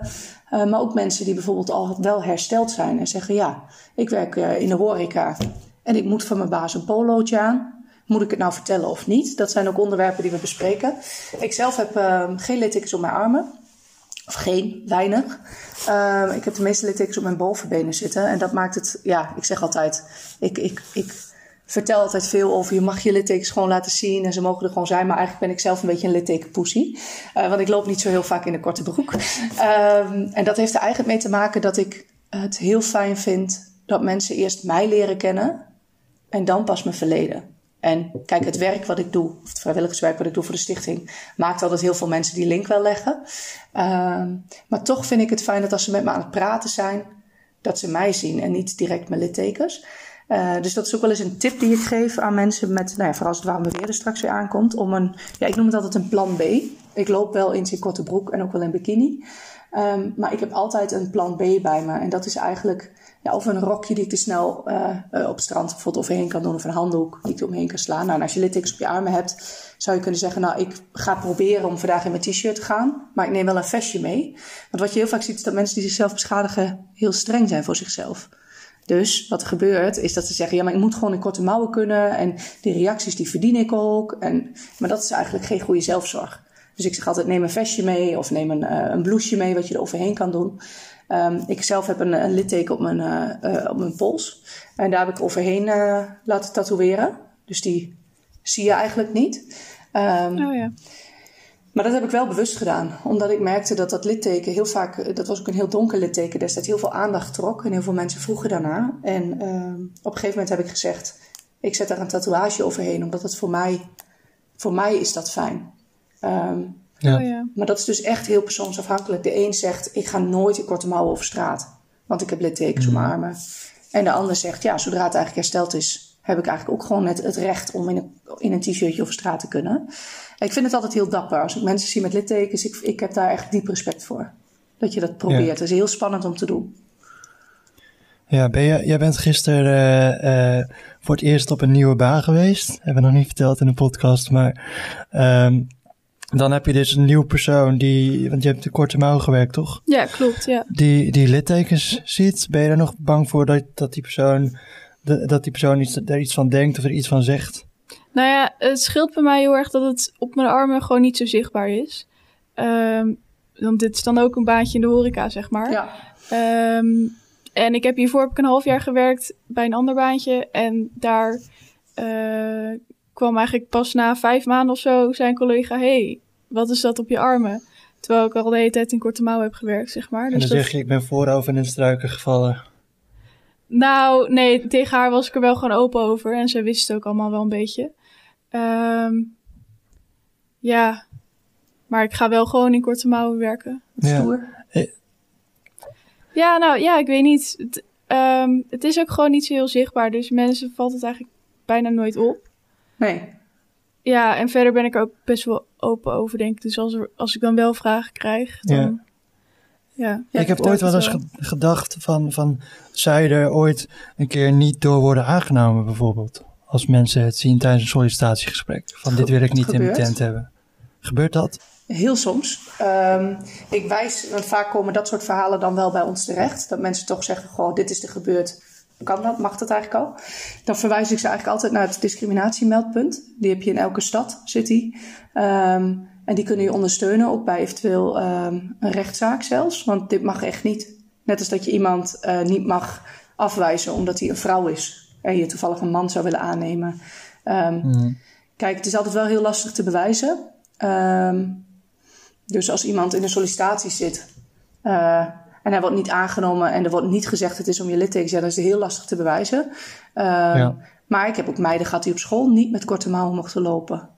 Uh, maar ook mensen die bijvoorbeeld al wel hersteld zijn en zeggen: Ja, ik werk uh, in de horeca en ik moet van mijn baas een polootje aan. Moet ik het nou vertellen of niet? Dat zijn ook onderwerpen die we bespreken. Ik zelf heb uh, geen littekens op mijn armen. Of geen, weinig. Ik heb de meeste littekens op mijn bovenbenen zitten. En dat maakt het, ja, ik zeg altijd, ik, ik, ik vertel altijd veel over je mag je littekens gewoon laten zien en ze mogen er gewoon zijn. Maar eigenlijk ben ik zelf een beetje een littekenpoesie. Uh, want ik loop niet zo heel vaak in de korte broek. Um, en dat heeft er eigenlijk mee te maken dat ik het heel fijn vind dat mensen eerst mij leren kennen en dan pas mijn verleden. En kijk, het werk wat ik doe, of het vrijwilligerswerk wat ik doe voor de stichting, maakt al dat heel veel mensen die link wel leggen. Uh, maar toch vind ik het fijn dat als ze met me aan het praten zijn, dat ze mij zien en niet direct mijn littekens. Uh, dus dat is ook wel eens een tip die ik geef aan mensen met, nou ja, vooral als het warme weer er straks weer aankomt, om een, ja, ik noem het altijd een plan B. Ik loop wel in zijn korte broek en ook wel in bikini. Um, maar ik heb altijd een plan B bij me. En dat is eigenlijk ja, of een rokje die ik te snel uh, uh, op het strand bijvoorbeeld overheen kan doen. Of een handdoek die ik er omheen kan slaan. Nou, en als je littekens op je armen hebt, zou je kunnen zeggen... nou, ik ga proberen om vandaag in mijn t-shirt te gaan. Maar ik neem wel een vestje mee. Want wat je heel vaak ziet is dat mensen die zichzelf beschadigen... heel streng zijn voor zichzelf. Dus wat er gebeurt is dat ze zeggen: ja, maar ik moet gewoon in korte mouwen kunnen. En die reacties die verdien ik ook. En, maar dat is eigenlijk geen goede zelfzorg. Dus ik zeg altijd: neem een vestje mee of neem een, uh, een blouseje mee wat je er overheen kan doen. Um, ik zelf heb een, een litteken op mijn, uh, uh, op mijn pols. En daar heb ik overheen laten tatoeëren. Dus die zie je eigenlijk niet. Um, oh ja. Maar dat heb ik wel bewust gedaan. Omdat ik merkte dat dat litteken heel vaak... Dat was ook een heel donker litteken destijds. Heel veel aandacht trok. En heel veel mensen vroegen daarna. En um, op een gegeven moment heb ik gezegd... Ik zet daar een tatoeage overheen. Omdat het voor mij... Voor mij is dat fijn. Um, ja. Oh, ja. Maar dat is dus echt heel persoonsafhankelijk. De een zegt, ik ga nooit in korte mouwen over straat. Want ik heb littekens mm. op mijn armen. En de ander zegt, ja, zodra het eigenlijk hersteld is... heb ik eigenlijk ook gewoon net het recht om in een, in een t-shirtje over straat te kunnen. Ik vind het altijd heel dapper. Als ik mensen zie met littekens, ik, ik heb daar echt diep respect voor. Dat je dat probeert. Ja. Het is heel spannend om te doen. Ja, ben je, jij bent gisteren uh, uh, voor het eerst op een nieuwe baan geweest. Hebben we nog niet verteld in de podcast, maar... Um, dan heb je dus een nieuwe persoon die, want je hebt de korte mouw gewerkt, toch? Ja, klopt, ja. Die, die littekens ziet. Ben je er nog bang voor dat, dat die persoon, dat die persoon iets, daar iets van denkt of er iets van zegt? Nou ja, het scheelt bij mij heel erg dat het op mijn armen gewoon niet zo zichtbaar is. Um, want dit is dan ook een baantje in de horeca, zeg maar. Ja. Um, en ik heb hiervoor heb ik een half jaar gewerkt bij een ander baantje. En daar uh, kwam eigenlijk pas na vijf maanden of zo zijn collega... hey, wat is dat op je armen? Terwijl ik al de hele tijd in korte mouw heb gewerkt, zeg maar. Dus en dan dat... zeg je, ik ben voorover in een struiken gevallen. Nou, nee, tegen haar was ik er wel gewoon open over. En ze wist het ook allemaal wel een beetje. Um, ja, maar ik ga wel gewoon in korte mouwen werken. Stoer. Ja. ja, nou ja, ik weet niet. Het, um, het is ook gewoon niet zo heel zichtbaar. Dus mensen valt het eigenlijk bijna nooit op. Nee. Ja, en verder ben ik er ook best wel open over, denk ik. Dus als, er, als ik dan wel vragen krijg, dan... Ja. Ja, ja, ik heb ooit wel eens gedacht van, van zou je er ooit een keer niet door worden aangenomen bijvoorbeeld? Als mensen het zien tijdens een sollicitatiegesprek. Van dit wil ik niet in mijn tent hebben. Gebeurt dat? Heel soms. Um, ik wijs, want vaak komen dat soort verhalen dan wel bij ons terecht. Dat mensen toch zeggen, goh, dit is er gebeurd. kan dat, mag dat eigenlijk al. Dan verwijs ik ze eigenlijk altijd naar het discriminatiemeldpunt. Die heb je in elke stad, zit die. Ehm, en die kunnen je ondersteunen, ook bij eventueel ehm, een rechtszaak zelfs. Want dit mag echt niet. Net als dat je iemand uh, niet mag afwijzen omdat hij een vrouw is. En je toevallig een man zou willen aannemen. Um, Kijk, het is altijd wel heel lastig te bewijzen. dus als iemand in een sollicitatie zit... Uh, en hij wordt niet aangenomen en er wordt niet gezegd het is om je littekens. Ja, dat is heel lastig te bewijzen. Um, ja. Maar ik heb ook meiden gehad die op school niet met korte mouwen mochten lopen.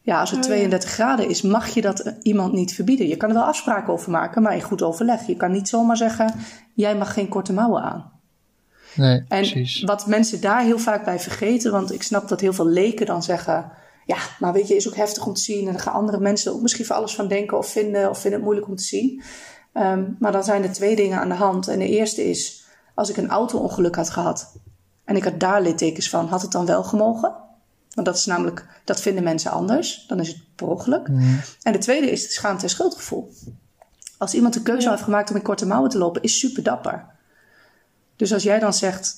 Ja, als het 32 graden is, mag je dat iemand niet verbieden. Je kan er wel afspraken over maken, maar in goed overleg. Je kan niet zomaar zeggen, jij mag geen korte mouwen aan. Nee, en precies. wat mensen daar heel vaak bij vergeten, want ik snap dat heel veel leken dan zeggen... Ja, maar weet je, is ook heftig om te zien. En dan gaan andere mensen ook misschien voor alles van denken of vinden... of vinden het moeilijk om te zien. Um, maar dan zijn er twee dingen aan de hand. En de eerste is, als ik een auto-ongeluk had gehad en ik had daar littekens van, had het dan wel gemogen? Want dat is namelijk, dat vinden mensen anders. Dan is het per ongeluk. Mm. En de tweede is het schaamte en schuldgevoel. Als iemand de keuze heeft gemaakt om in korte mouwen te lopen, is super dapper. Dus als jij dan zegt,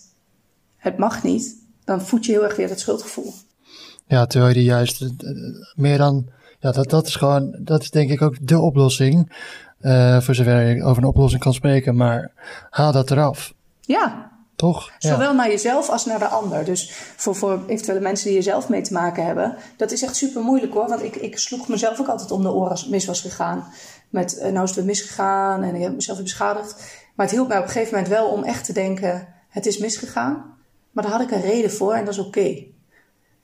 het mag niet, dan voed je heel erg weer dat schuldgevoel. Ja, terwijl je die juist eh, meer dan, ja, dat, dat is gewoon, dat is denk ik ook de oplossing. Uh, voor zover je over een oplossing kan spreken, maar haal dat eraf. Ja. Toch? Zowel naar jezelf als naar de ander. Dus voor, voor eventuele mensen die er zelf mee te maken hebben. Dat is echt super moeilijk hoor. Want ik, ik sloeg mezelf ook altijd om de oren als het mis was gegaan. Met uh, nou is het weer misgegaan en ik heb mezelf weer beschadigd. Maar het hielp mij op een gegeven moment wel om echt te denken: het is misgegaan. Maar daar had ik een reden voor en dat is oké. Okay.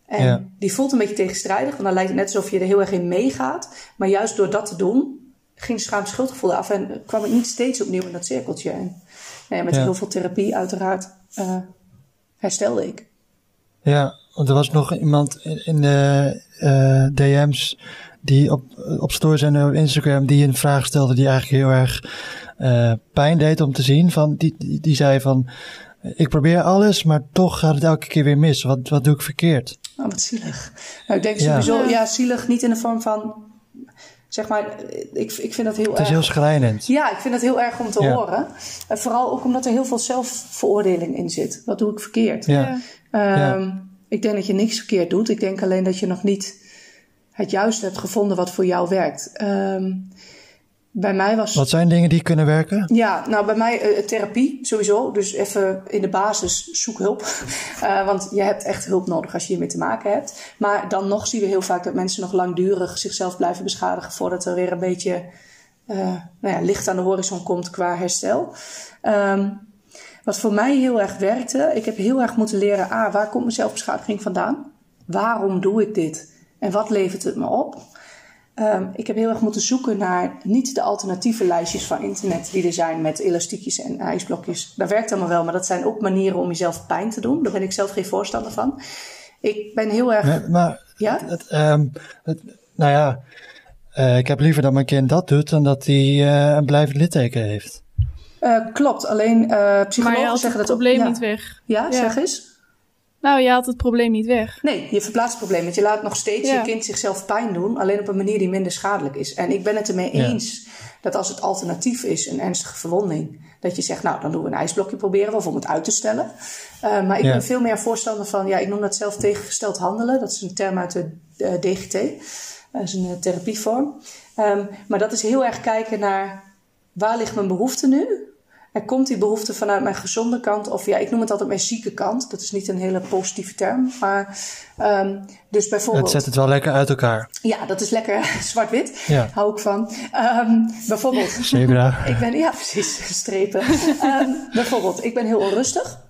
En ja. die voelt een beetje tegenstrijdig, want dan lijkt het net alsof je er heel erg in meegaat. Maar juist door dat te doen, ging schaam schuldgevoel af en kwam ik niet steeds opnieuw in dat cirkeltje. En nou met heel veel therapie uiteraard uh, herstelde ik. Ja, want er was nog iemand in, in de uh, DM's die op, op stories en op Instagram die een vraag stelde die eigenlijk heel erg uh, pijn deed om te zien. Van, die, die, die zei van, ik probeer alles, maar toch gaat het elke keer weer mis. Wat, wat doe ik verkeerd? Oh, wat zielig. Nou, ik denk sowieso, ja, zielig niet in de vorm van zeg maar, ik, ik vind dat heel erg... Het is heel schrijnend. Ja, ik vind dat heel erg om te horen. En vooral ook omdat er heel veel zelfveroordeling in zit. Wat doe ik verkeerd? Ja. Um, Ik denk dat je niks verkeerd doet. Ik denk alleen dat je nog niet het juiste hebt gevonden wat voor jou werkt. Um, bij mij was... Wat zijn dingen die kunnen werken? Ja, nou bij mij uh, therapie sowieso. Dus even in de basis zoek hulp. Uh, want je hebt echt hulp nodig als je hiermee te maken hebt. Maar dan nog zien we heel vaak dat mensen nog langdurig zichzelf blijven beschadigen... voordat er weer een beetje uh, nou ja, licht aan de horizon komt qua herstel. Um, wat voor mij heel erg werkte... Ik heb heel erg moeten leren... Ah, waar komt mijn zelfbeschadiging vandaan? Waarom doe ik dit? En wat levert het me op? Um, ik heb heel erg moeten zoeken naar niet de alternatieve lijstjes van internet die er zijn met elastiekjes en ijsblokjes. Dat werkt allemaal wel, maar dat zijn ook manieren om jezelf pijn te doen. Daar ben ik zelf geen voorstander van. Ik ben heel erg. Nee, maar, ja? Het, um, het, nou ja, uh, ik heb liever dat mijn kind dat doet dan dat hij uh, een blijvend litteken heeft. Uh, klopt, alleen psychologen maar zeggen dat het probleem ook, ja. niet weg. Ja, ja, zeg eens. Nou, je haalt het probleem niet weg. Nee, je verplaatst het probleem. Want je laat nog steeds Ja. je kind zichzelf pijn doen, alleen op een manier die minder schadelijk is. En ik ben het ermee Ja. eens dat als het alternatief is, een ernstige verwonding, dat je zegt, nou, dan doen we een ijsblokje proberen of om het uit te stellen. Uh, maar ik Ja. ben veel meer voorstander van, ja, ik noem dat zelf tegengesteld handelen. Dat is een term uit de eh, DGT. Dat is een eh, therapievorm. Um, maar dat is heel erg kijken naar waar ligt mijn behoefte nu? En komt die behoefte vanuit mijn gezonde kant, of ja, ik noem het altijd mijn zieke kant. Dat is niet een hele positieve term. Maar um, dus bijvoorbeeld. Het zet het wel lekker uit elkaar. Ja, dat is lekker zwart-wit. Ja. Hou ik van. Um, bijvoorbeeld. Zebra. ik ben, ja, precies, strepen. um, bijvoorbeeld, ik ben heel onrustig.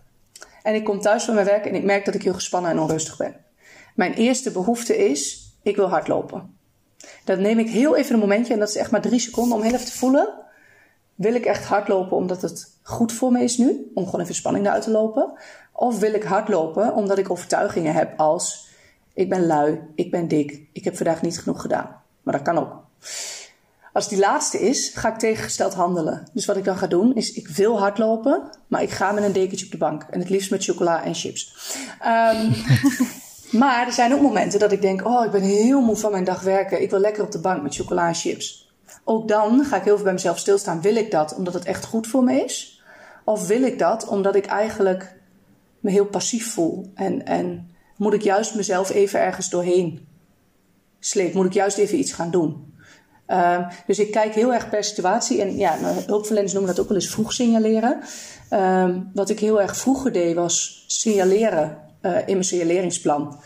En ik kom thuis van mijn werk en ik merk dat ik heel gespannen en onrustig ben. Mijn eerste behoefte is, ik wil hardlopen. Dat neem ik heel even een momentje, en dat is echt maar drie seconden, om heel even te voelen. Wil ik echt hardlopen omdat het goed voor me is nu? Om gewoon even spanning eruit te lopen. Of wil ik hardlopen omdat ik overtuigingen heb als... Ik ben lui, ik ben dik, ik heb vandaag niet genoeg gedaan. Maar dat kan ook. Als die laatste is, ga ik tegengesteld handelen. Dus wat ik dan ga doen, is ik wil hardlopen, maar ik ga met een dekentje op de bank. En het liefst met chocola en chips. Um, maar er zijn ook momenten dat ik denk, oh, ik ben heel moe van mijn dag werken. Ik wil lekker op de bank met chocola en chips. Ook dan ga ik heel veel bij mezelf stilstaan. Wil ik dat omdat het echt goed voor me is? Of wil ik dat omdat ik eigenlijk me heel passief voel? En, en moet ik juist mezelf even ergens doorheen sleep? Moet ik juist even iets gaan doen? Ehm, dus ik kijk heel erg per situatie. En ja, nou, hulpverleners noemen dat ook wel eens vroeg signaleren. Ehm, wat ik heel erg vroeger deed was signaleren uh, in mijn signaleringsplan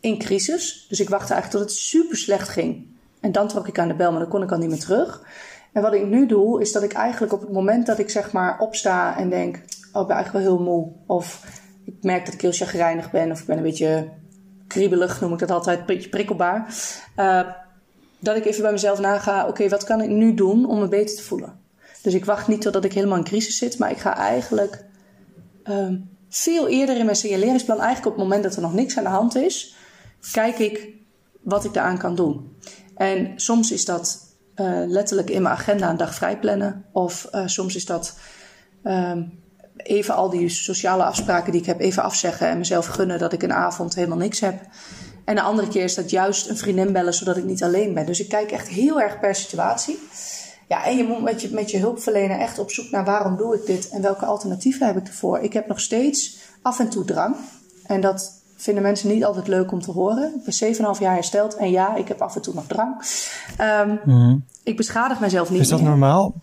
in crisis. Dus ik wachtte eigenlijk tot het super slecht ging. En dan trok ik aan de bel, maar dan kon ik al niet meer terug. En wat ik nu doe, is dat ik eigenlijk op het moment dat ik zeg maar opsta en denk... Oh, ik ben eigenlijk wel heel moe. Of ik merk dat ik heel chagrijnig ben. Of ik ben een beetje kriebelig, noem ik dat altijd. Een beetje prikkelbaar. Uh, dat ik even bij mezelf naga, oké, wat kan ik nu doen om me beter te voelen? Dus ik wacht niet totdat ik helemaal in crisis zit, maar ik ga eigenlijk um, veel eerder in mijn signaleringsplan, eigenlijk op het moment dat er nog niks aan de hand is, kijk ik wat ik daaraan kan doen. En soms is dat uh, letterlijk in mijn agenda een dag vrij plannen, of uh, soms is dat um, even al die sociale afspraken die ik heb even afzeggen en mezelf gunnen dat ik een avond helemaal niks heb. En de andere keer is dat juist een vriendin bellen zodat ik niet alleen ben. Dus ik kijk echt heel erg per situatie. Ja, en je moet met je, met je hulpverlener echt op zoek naar waarom doe ik dit en welke alternatieven heb ik ervoor. Ik heb nog steeds af en toe drang. En dat vinden mensen niet altijd leuk om te horen. Ik ben 7,5 jaar hersteld en ja, ik heb af en toe nog drang. Um, mm. Ik beschadig mezelf niet. Is dat normaal?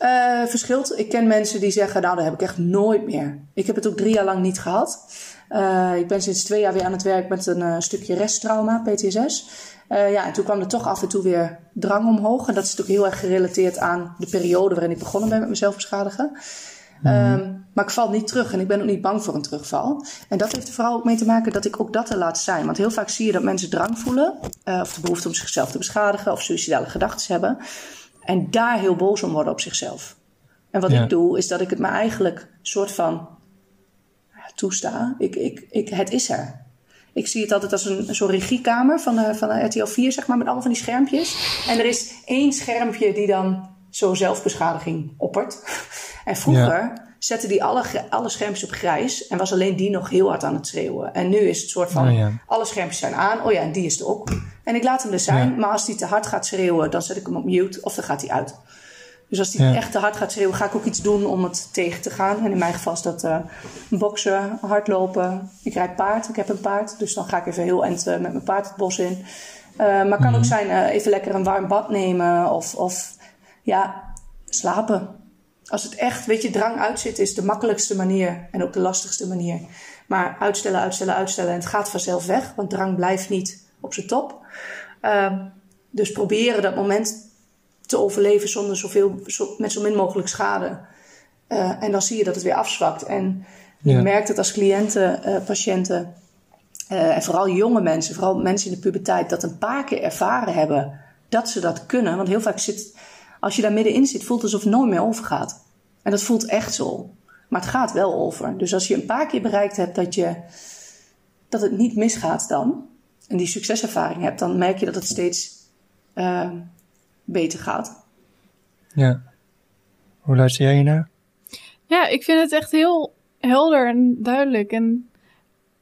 Uh, verschilt. Ik ken mensen die zeggen, nou, dat heb ik echt nooit meer. Ik heb het ook drie jaar lang niet gehad. Uh, ik ben sinds twee jaar weer aan het werk met een uh, stukje resttrauma, PTSS. Ja, en toen kwam er toch af en toe weer drang omhoog. En dat is natuurlijk heel erg gerelateerd aan de periode waarin ik begonnen ben met mezelf beschadigen. Mm. Um, maar ik val niet terug en ik ben ook niet bang voor een terugval. En dat heeft er vooral ook mee te maken dat ik ook dat er laat zijn. Want heel vaak zie je dat mensen drang voelen, of de behoefte om zichzelf te beschadigen, of suicidale gedachten hebben. En daar heel boos om worden op zichzelf. En wat ja. ik doe, is dat ik het me eigenlijk soort van toesta. Ik, ik, ik, het is er. Ik zie het altijd als een, zo'n regiekamer van de, van de RTL 4, zeg maar, met allemaal van die schermpjes. En er is één schermpje die dan zo zelfbeschadiging oppert. En vroeger ja. zette die alle, alle schermpjes op grijs en was alleen die nog heel hard aan het schreeuwen. En nu is het soort van, oh ja. alle schermpjes zijn aan, oh ja, en die is er ook. En ik laat hem er zijn, ja. maar als die te hard gaat schreeuwen, dan zet ik hem op mute of dan gaat hij uit. Dus als hij ja. echt te hard gaat schreeuwen, ga ik ook iets doen om het tegen te gaan. En in mijn geval is dat uh, boksen, hardlopen. Ik rijd paard, ik heb een paard. Dus dan ga ik even heel eind uh, met mijn paard het bos in. Uh, maar het kan mm-hmm. ook zijn even lekker een warm bad nemen of, of ja, slapen. Als het echt, weet je, drang uitzit, is de makkelijkste manier en ook de lastigste manier. Maar uitstellen, uitstellen, uitstellen en het gaat vanzelf weg, want drang blijft niet op zijn top. Ehm, dus proberen dat moment te overleven zonder zoveel, zo, met zo min mogelijk schade. Uh, en dan zie je dat het weer afzwakt. En je merkt het als cliënten, uh, patiënten uh, en vooral jonge mensen, vooral mensen in de puberteit, dat een paar keer ervaren hebben dat ze dat kunnen. Want heel vaak zit, als je daar middenin zit, voelt het alsof het nooit meer overgaat. En dat voelt echt zo. Maar het gaat wel over. Dus als je een paar keer bereikt hebt dat, je, dat het niet misgaat dan, en die succeservaring hebt, dan merk je dat het steeds beter gaat. Ja. Hoe luister jij naar? Ja, ik vind het echt heel helder en duidelijk. En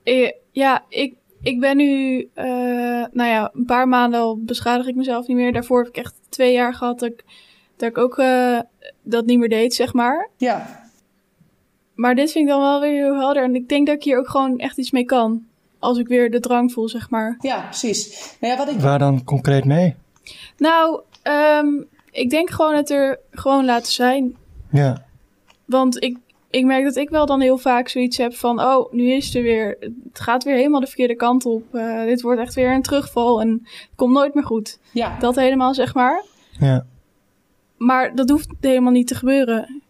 eh, ja, ik, ik ben nu, uh, nou ja, een paar maanden al beschadig ik mezelf niet meer. Daarvoor heb ik echt twee jaar gehad dat ik, dat ik ook uh, dat niet meer deed, zeg maar. Ja. Maar dit vind ik dan wel weer heel helder. En ik denk dat ik hier ook gewoon echt iets mee kan. Als ik weer de drang voel, zeg maar. Ja, precies. Nou ja, wat ik... Waar dan concreet mee? Nou, Um, ik denk gewoon het er gewoon laten zijn. Ja. Want ik, ik merk dat ik wel dan heel vaak zoiets heb van... oh, nu is het er weer... het gaat weer helemaal de verkeerde kant op. Uh, dit wordt echt weer een terugval en het komt nooit meer goed. Ja. Dat helemaal, zeg maar. Ja. Maar dat hoeft helemaal niet te gebeuren.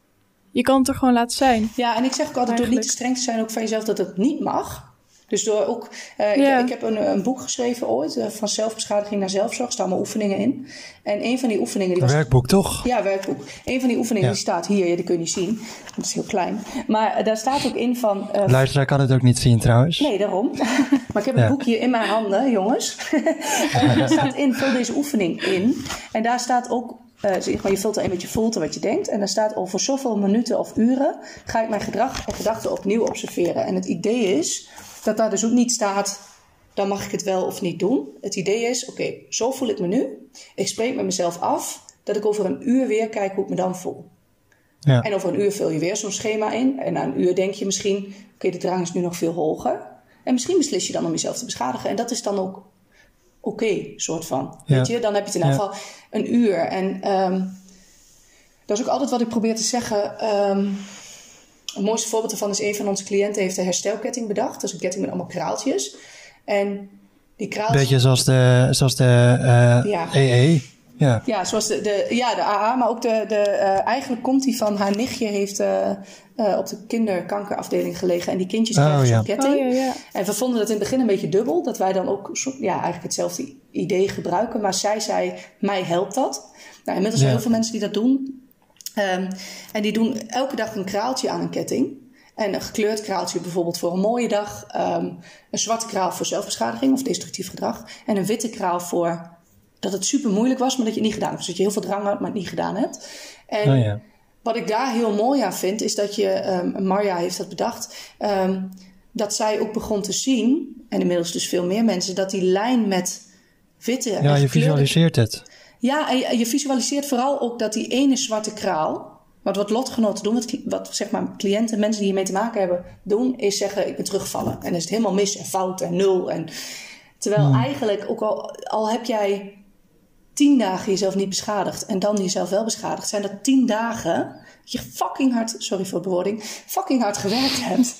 Je kan het er gewoon laten zijn. Ja, en ik zeg ook altijd door niet te streng te zijn ook van jezelf dat het niet mag... Dus door ook, uh, ja. ik, ik, heb een, een, boek geschreven ooit, uh, van zelfbeschadiging naar zelfzorg, er staan allemaal oefeningen in. En een van die oefeningen... Die was, werkboek toch? Ja, werkboek. Een van die oefeningen ja. die staat hier, ja, die kun je niet zien, dat is heel klein. Maar uh, daar staat ook in van... Uh, Luisteraar kan het ook niet zien trouwens. Nee, daarom. maar ik heb het boek hier in mijn handen, jongens. en daar staat in, vul deze oefening in. En daar staat ook uh, je vult er een beetje volte wat je denkt. En dan staat over zoveel minuten of uren ga ik mijn gedrag en gedachten opnieuw observeren. En het idee is dat daar dus ook niet staat, dan mag ik het wel of niet doen. Het idee is, oké, okay, zo voel ik me nu. Ik spreek met mezelf af dat ik over een uur weer kijk hoe ik me dan voel. Ja. En over een uur vul je weer zo'n schema in. En na een uur denk je misschien, oké, de drang is nu nog veel hoger. En misschien beslis je dan om jezelf te beschadigen. En dat is dan ook oké, soort van. Weet je, dan heb je het in ieder geval een uur. En um, dat is ook altijd wat ik probeer te zeggen. Um, een mooiste voorbeeld daarvan is een van onze cliënten heeft een herstelketting bedacht. Dat is een ketting met allemaal kraaltjes. En die kraaltjes... Beetje zoals de, zoals de uh, ja. EE. Ja, ja zoals de, de, ja, de AA, maar ook de, de, uh, eigenlijk komt die van haar nichtje, heeft uh, uh, op de kinderkankerafdeling gelegen. En die kindjes oh, krijgen zo'n ketting. Oh, ja, ja. En we vonden dat in het begin een beetje dubbel, dat wij dan ook ja, eigenlijk hetzelfde idee gebruiken. Maar zij zei, mij helpt dat. Nou, inmiddels zijn heel veel mensen die dat doen. Um, en die doen elke dag een kraaltje aan een ketting. En een gekleurd kraaltje bijvoorbeeld voor een mooie dag. Um, een zwarte kraal voor zelfbeschadiging of destructief gedrag. En een witte kraal voor dat het super moeilijk was, maar dat je het niet gedaan hebt. Dus dat je heel veel drang had, maar het niet gedaan hebt. En oh ja. wat ik daar heel mooi aan vind, is dat je, um, Marja heeft dat bedacht, um, dat zij ook begon te zien, en inmiddels dus veel meer mensen, dat die lijn met witte. Ja, je visualiseert het. Ja, en je, visualiseert vooral ook dat die ene zwarte kraal, wat wat lotgenoten doen, wat, wat zeg maar cliënten, mensen die hiermee te maken hebben, doen, is zeggen: Ik ben teruggevallen. En dan is het helemaal mis en fout en nul. En, terwijl hmm. eigenlijk, ook al, al heb jij tien dagen jezelf niet beschadigd en dan jezelf wel beschadigd, zijn dat tien dagen dat je fucking hard, sorry voor de bewoording, fucking hard gewerkt hebt.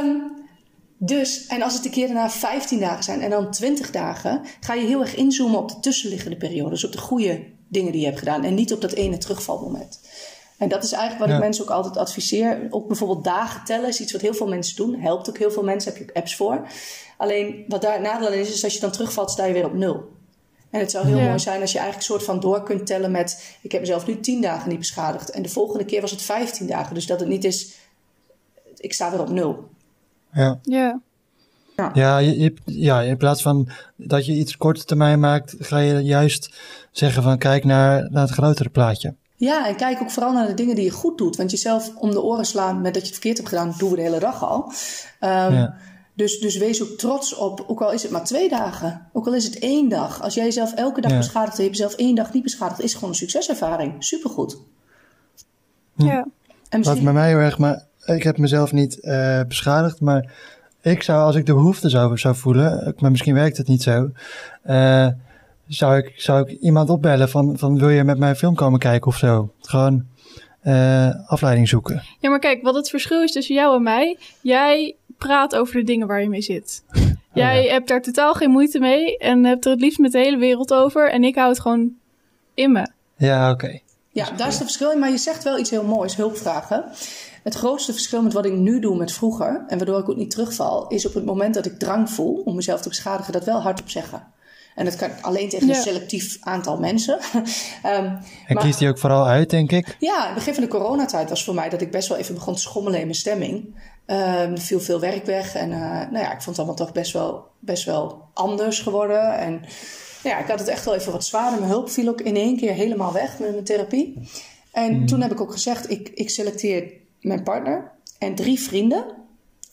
Um, dus, en als het een keer daarna 15 dagen zijn en dan 20 dagen, ga je heel erg inzoomen op de tussenliggende periode. Dus op de goede dingen die je hebt gedaan en niet op dat ene terugvalmoment. En dat is eigenlijk wat ik mensen ook altijd adviseer. Ook bijvoorbeeld dagen tellen is iets wat heel veel mensen doen. Helpt ook heel veel mensen, heb je ook apps voor. Alleen wat daar het nadeel is, is als je dan terugvalt, sta je weer op nul. En het zou heel mooi zijn als je eigenlijk soort van door kunt tellen met... ik heb mezelf nu 10 dagen niet beschadigd. En de volgende keer was het 15 dagen. Dus dat het niet is, ik sta weer op nul. Ja. Ja. Ja, ja, je, ja, in plaats van dat je iets korte termijn maakt, ga je juist zeggen van kijk naar, naar het grotere plaatje. Ja, en kijk ook vooral naar de dingen die je goed doet. Want jezelf om de oren slaan met dat je het verkeerd hebt gedaan, doen we de hele dag al. Um, ja. Dus, dus wees ook trots op, ook al is het maar twee dagen, ook al is het één dag. Als jij jezelf elke dag beschadigt en je hebt jezelf één dag niet beschadigd, is gewoon een succeservaring. Supergoed. Ja. En misschien... Wat bij mij heel erg, maar ik heb mezelf niet uh, beschadigd, maar ik zou, als ik de behoefte zou, zou voelen, maar misschien werkt het niet zo, uh, zou, ik, zou ik iemand opbellen van, van wil je met mij een film komen kijken of zo? Gewoon uh, afleiding zoeken. Ja, maar kijk, wat het verschil is tussen jou en mij, jij praat over de dingen waar je mee zit. Oh, jij hebt daar totaal geen moeite mee en hebt er het liefst met de hele wereld over en ik hou het gewoon in me. Ja, oké. Ja, daar is het verschil in, maar je zegt wel iets heel moois, hulpvragen. Het grootste verschil met wat ik nu doe met vroeger, en waardoor ik ook niet terugval, is op het moment dat ik drang voel om mezelf te beschadigen, dat wel hardop zeggen. En dat kan alleen tegen een selectief aantal mensen. um, en kiest die ook vooral uit, denk ik? Ja, in het begin van de coronatijd was voor mij dat ik best wel even begon te schommelen in mijn stemming. Um, er viel veel werk weg en uh, nou ja, ik vond het allemaal toch best wel, best wel anders geworden. En nou ja, ik had het echt wel even wat zwaarder. Mijn hulp viel ook in één keer helemaal weg met mijn therapie. En hmm. toen heb ik ook gezegd, ik, ik selecteer mijn partner en drie vrienden.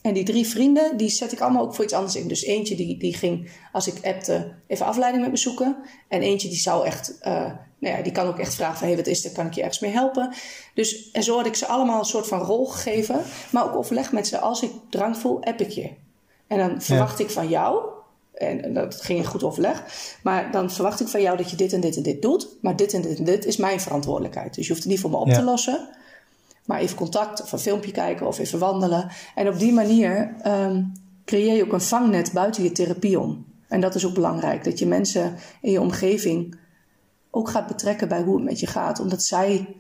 En die drie vrienden, die zet ik allemaal ook voor iets anders in. Dus eentje die, die ging, als ik appte, even afleiding met me zoeken. En eentje die zou echt, uh, nou ja, die kan ook echt vragen van... hé, hey, wat is er, kan ik je ergens mee helpen? Dus, en zo had ik ze allemaal een soort van rol gegeven. Maar ook overleg met ze, als ik drang voel, app ik je. En dan verwacht ik van jou, en dat ging in goed overleg. Maar dan verwacht ik van jou dat je dit en dit en dit doet. Maar dit en dit en dit is mijn verantwoordelijkheid. Dus je hoeft het niet voor me op te lossen. Maar even contact of een filmpje kijken of even wandelen. En op die manier um, creëer je ook een vangnet buiten je therapie om. En dat is ook belangrijk. Dat je mensen in je omgeving ook gaat betrekken bij hoe het met je gaat. Omdat zij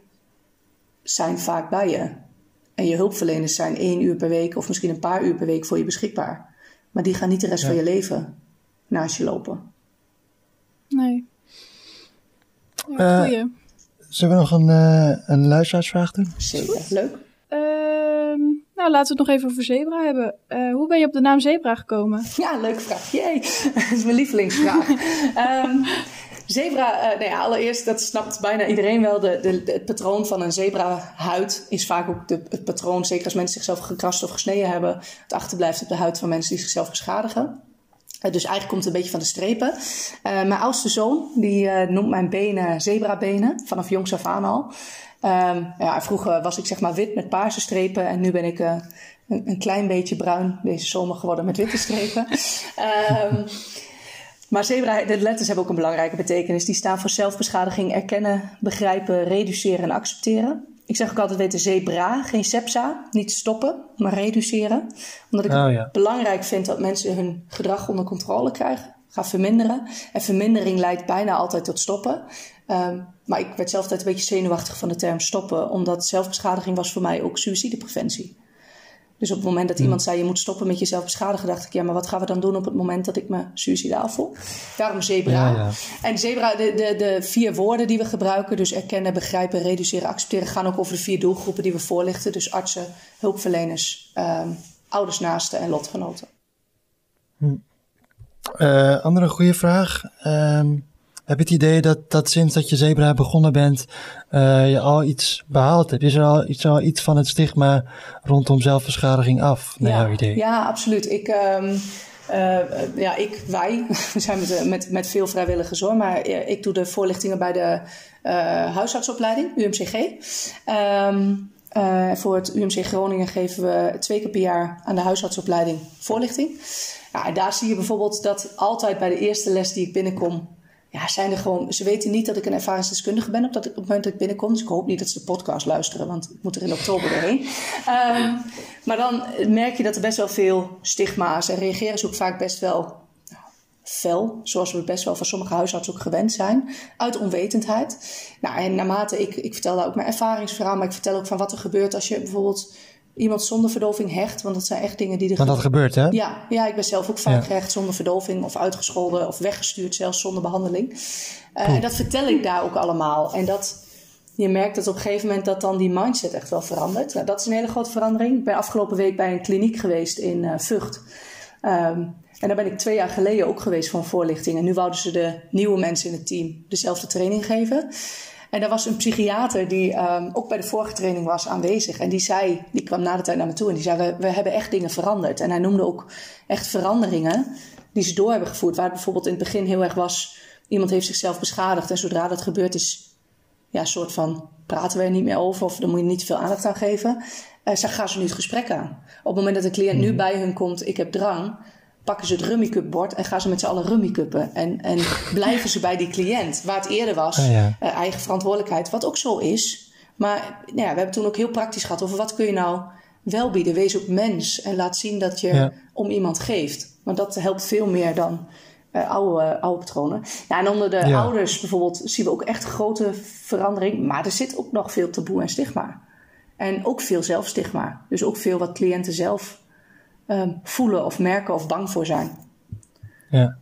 zijn vaak bij je. En je hulpverleners zijn één uur per week of misschien een paar uur per week voor je beschikbaar. Maar die gaan niet de rest van je leven naast je lopen. Nee. Ja, uh, Zullen we nog een, uh, een luisteraarsvraag doen? Zeker, leuk. Uh, nou, laten we het nog even over zebra hebben. Uh, hoe ben je op de naam zebra gekomen? Ja, leuke vraag. Jee, dat is mijn lievelingsvraag. um, zebra, uh, nou ja, allereerst, dat snapt bijna iedereen wel. De, de, het patroon van een zebra-huid is vaak ook de, het patroon, zeker als mensen zichzelf gekrast of gesneden hebben, het achterblijft op de huid van mensen die zichzelf beschadigen. Dus eigenlijk komt het een beetje van de strepen. mijn oudste zoon, die noemt mijn benen zebrabenen, vanaf jongs af aan al. Ehm, ja, vroeger was ik zeg maar wit met paarse strepen en nu ben ik een, een, klein beetje bruin deze zomer geworden met witte strepen. um, maar zebra, de letters hebben ook een belangrijke betekenis. Die staan voor zelfbeschadiging, erkennen, begrijpen, reduceren en accepteren. Ik zeg ook altijd weten zebra, geen sepsa. Niet stoppen, maar reduceren. Omdat ik oh, het belangrijk vind dat mensen hun gedrag onder controle krijgen. Gaan verminderen. En vermindering leidt bijna altijd tot stoppen. Um, maar ik werd zelf altijd een beetje zenuwachtig van de term stoppen. Omdat zelfbeschadiging was voor mij ook suïcidepreventie. Dus op het moment dat hmm. iemand zei je moet stoppen met jezelf beschadigen, dacht ik ja, maar wat gaan we dan doen op het moment dat ik me suicidaal voel? Daarom zebra. Ja, En zebra, de, de, de vier woorden die we gebruiken, dus erkennen, begrijpen, reduceren, accepteren, gaan ook over de vier doelgroepen die we voorlichten. Dus artsen, hulpverleners, um, ouders, naasten en lotgenoten. Hm. Uh, andere goede vraag. Um, heb je het idee dat, dat sinds dat je Zebra begonnen bent, uh, je al iets behaald hebt? Is er al iets, al iets van het stigma rondom zelfbeschadiging af, naar ja, jouw idee? Ja, absoluut. Ik, um, uh, ja, ik, wij, we zijn met, met, met veel vrijwilligers hoor, maar ik doe de voorlichtingen bij de uh, huisartsopleiding, UMCG. Um, uh, voor het UMC Groningen geven we twee keer per jaar aan de huisartsopleiding voorlichting. Ja, en daar zie je bijvoorbeeld dat altijd bij de eerste les die ik binnenkom, ja, zijn er gewoon, ze weten niet dat ik een ervaringsdeskundige ben op, dat, op het moment dat ik binnenkom. Dus ik hoop niet dat ze de podcast luisteren, want ik moet er in oktober doorheen. Um, maar dan merk je dat er best wel veel stigma's en reageren ze ook vaak best wel nou, fel, zoals we best wel van sommige huisartsen ook gewend zijn, uit onwetendheid. Nou, en naarmate ik, ik vertel daar ook mijn ervaringsverhaal, maar ik vertel ook van wat er gebeurt als je bijvoorbeeld iemand zonder verdoving hecht. Want dat zijn echt dingen die er. Maar dat gebeurt, hè? Ja, ja, ik ben zelf ook vaak gehecht zonder verdoving of uitgescholden of weggestuurd, zelfs zonder behandeling. Uh, en dat vertel ik daar ook allemaal. En dat. Je merkt dat op een gegeven moment dat dan die mindset echt wel verandert. Nou, dat is een hele grote verandering. Ik ben afgelopen week bij een kliniek geweest in uh, Vught. Um, en daar ben ik twee jaar geleden ook geweest voor een voorlichting. En nu wouden ze de nieuwe mensen in het team dezelfde training geven. En er was een psychiater die um, ook bij de vorige training was aanwezig. En die zei, die kwam na de tijd naar me toe en die zei: we, we hebben echt dingen veranderd. En hij noemde ook echt veranderingen die ze door hebben gevoerd. Waar het bijvoorbeeld in het begin heel erg was: iemand heeft zichzelf beschadigd. En zodra dat gebeurt is, ja, een soort van praten we er niet meer over of dan moet je niet veel aandacht aan geven. Uh, gaan ze nu het gesprek aan. Op het moment dat een cliënt nu mhm. bij hun komt, ik heb drang, pakken ze het rummikupbord en gaan ze met z'n allen rummikuppen. En, en blijven ze bij die cliënt. Waar het eerder was, oh ja. uh, eigen verantwoordelijkheid. Wat ook zo is. Maar nou ja, we hebben toen ook heel praktisch gehad over wat kun je nou wel bieden. Wees ook mens en laat zien dat je ja. om iemand geeft. Want dat helpt veel meer dan uh, oude, oude patronen. Ja, en onder de ouders bijvoorbeeld zien we ook echt grote verandering. Maar er zit ook nog veel taboe en stigma. En ook veel zelfstigma. Dus ook veel wat cliënten zelf Ehm, voelen of merken of bang voor zijn. Ja.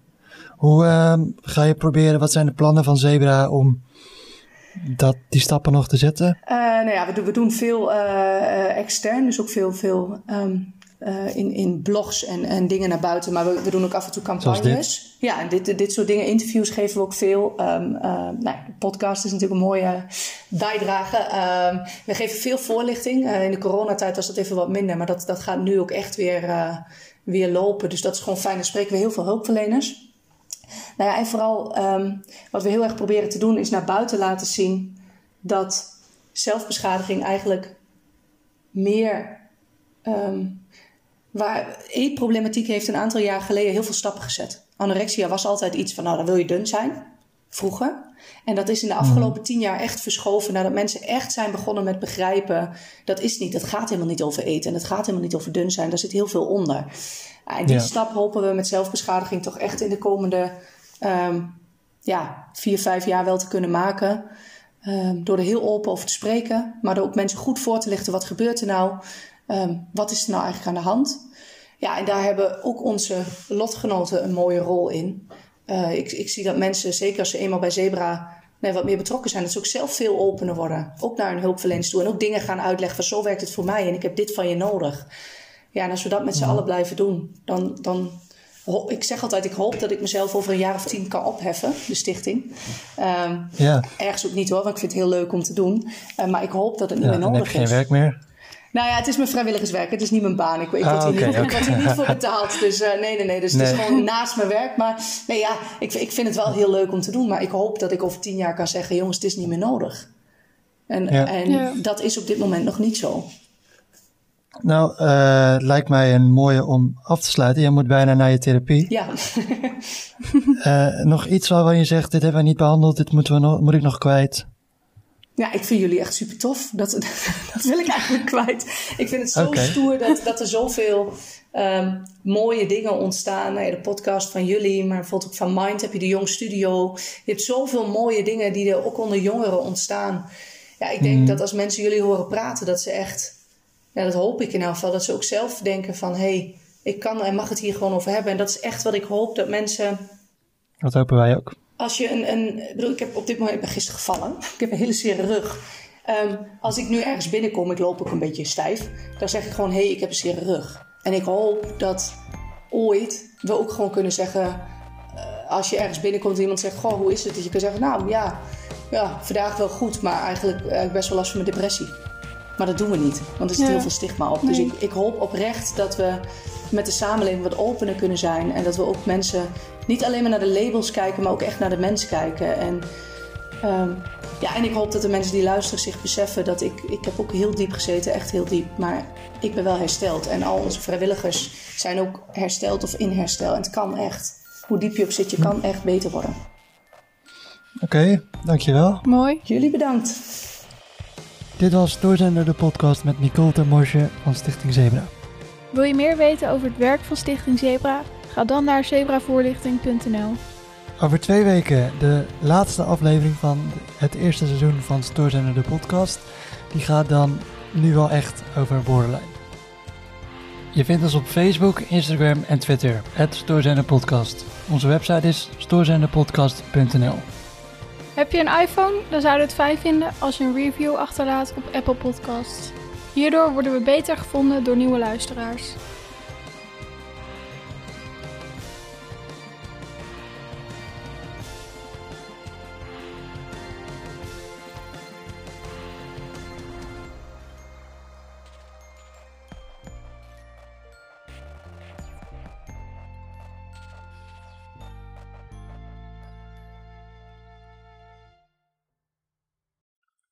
Hoe uh, ga je proberen, wat zijn de plannen van Zebra om dat, die stappen nog te zetten? Uh, nou ja, we doen, we doen veel uh, extern, dus ook veel, veel um, uh, in, in blogs en, en dingen naar buiten. Maar we, we doen ook af en toe campagnes. Ja, en dit, dit soort dingen, interviews geven we ook veel. Um, uh, nou, podcast is natuurlijk een mooie bijdrage. Um, we geven veel voorlichting. Uh, in de coronatijd was dat even wat minder, maar dat, dat gaat nu ook echt weer, weer lopen. Dus dat is gewoon fijn. Dan spreken we heel veel hulpverleners. Nou ja, en vooral um, wat we heel erg proberen te doen is naar buiten laten zien dat zelfbeschadiging eigenlijk meer um, Waar eetproblematiek heeft een aantal jaar geleden heel veel stappen gezet. Anorexia was altijd iets van, nou dan wil je dun zijn. Vroeger. En dat is in de mhm. afgelopen tien jaar echt verschoven. Nadat mensen echt zijn begonnen met begrijpen. Dat is niet, dat gaat helemaal niet over eten. En dat gaat helemaal niet over dun zijn. Daar zit heel veel onder. En die stap hopen we met zelfbeschadiging toch echt in de komende um, ja, vier, vijf jaar wel te kunnen maken. Um, door er heel open over te spreken. Maar door ook mensen goed voor te lichten. Wat gebeurt er nou? Um, wat is er nou eigenlijk aan de hand? Ja, en daar hebben ook onze lotgenoten een mooie rol in. Uh, ik, ik zie dat mensen, zeker als ze eenmaal bij Zebra nee, wat meer betrokken zijn, dat ze ook zelf veel opener worden. Ook naar hun hulpverleners toe. En ook dingen gaan uitleggen van zo werkt het voor mij en ik heb dit van je nodig. Ja, en als we dat met z'n allen blijven doen, dan, dan ik zeg altijd, ik hoop dat ik mezelf over een jaar of tien kan opheffen, de stichting. Um, ja. Ergens ook niet hoor, want ik vind het heel leuk om te doen. Uh, maar ik hoop dat het niet meer nodig is. Heb je geen werk meer. Nou ja, het is mijn vrijwilligerswerk. Het is niet mijn baan. Ik, ik word, Ah, hier, oké, niet, ik word hier niet voor betaald. Dus eh, nee, nee, nee. Dus het is gewoon naast mijn werk. Maar nee, ja, ik, ik vind het wel heel leuk om te doen. Maar ik hoop dat ik over tien jaar kan zeggen... jongens, het is niet meer nodig. En, Ja. en Ja. dat is op dit moment nog niet zo. Nou, eh, het lijkt mij een mooie om af te sluiten. Je moet bijna naar je therapie. Ja, Eh, nog iets waarvan je zegt, dit hebben we niet behandeld, dit moeten we nog, moet ik nog kwijt. Ja ik vind jullie echt super tof. Dat, dat wil ik eigenlijk kwijt. Ik vind het zo stoer dat, dat er zoveel ehm, mooie dingen ontstaan. Nou ja, de podcast van jullie, maar bijvoorbeeld ook van Mind heb je de Jong Studio. Je hebt zoveel mooie dingen die er ook onder jongeren ontstaan. Ja, ik denk dat als mensen jullie horen praten, dat ze echt... Ja, dat hoop ik in elk geval. Dat ze ook zelf denken van... hé, hey, ik kan en mag het hier gewoon over hebben. En dat is echt wat ik hoop dat mensen... Dat hopen wij ook. Als je een, een ik bedoel, ik heb op dit moment, ik ben gisteren gevallen. Ik heb een hele zware rug. Ehm, als ik nu ergens binnenkom, ik loop ook een beetje stijf. Dan zeg ik gewoon, hé, hey, ik heb een zware rug. En ik hoop dat ooit we ook gewoon kunnen zeggen... eh, als je ergens binnenkomt en iemand zegt, goh, hoe is het? Dat je kan zeggen, nou ja, ja vandaag wel goed. Maar eigenlijk eh, heb ik best wel last van mijn depressie. Maar dat doen we niet, want er zit Ja. heel veel stigma op. Dus ik, ik hoop oprecht dat we met de samenleving wat opener kunnen zijn. En dat we ook mensen niet alleen maar naar de labels kijken, maar ook echt naar de mens kijken. En, ehm, ja, en ik hoop dat de mensen die luisteren zich beseffen dat ik... Ik heb ook heel diep gezeten, echt heel diep. Maar ik ben wel hersteld. En al onze vrijwilligers zijn ook hersteld of in herstel. En het kan echt. Hoe diep je ook zit, je kan echt beter worden. Oké, dankjewel. Mooi. Jullie bedankt. Dit was Doorzender de podcast met Nicole Termosje van Stichting Zebra. Wil je meer weten over het werk van Stichting Zebra? Ga dan naar zebravoorlichting.nl. Over twee weken de laatste aflevering van het eerste seizoen van Stoorzender de podcast. Die gaat dan nu wel echt over borderline. Je vindt ons op Facebook, Instagram en Twitter. Het Stoorzender Podcast. Onze website is stoorzenderpodcast.nl. Heb je een iPhone? Dan zouden we het fijn vinden als je een review achterlaat op Apple Podcasts. Hierdoor worden we beter gevonden door nieuwe luisteraars.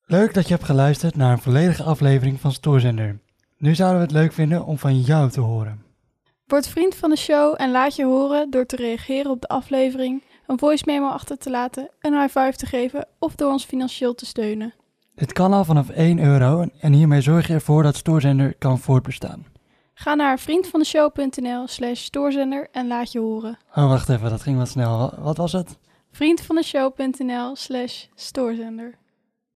Leuk dat je hebt geluisterd naar een volledige aflevering van Stoorzender. Nu zouden we het leuk vinden om van jou te horen. Word vriend van de show en laat je horen door te reageren op de aflevering, een voice memo achter te laten, een high five te geven of door ons financieel te steunen. Dit kan al vanaf 1 euro en hiermee zorg je ervoor dat Stoorzender kan voortbestaan. Ga naar vriendvandeshow.nl slash stoorzender en laat je horen. Oh, wacht even, dat ging wat snel. Wa- Wat was het? vriendvandeshow.nl slash stoorzender.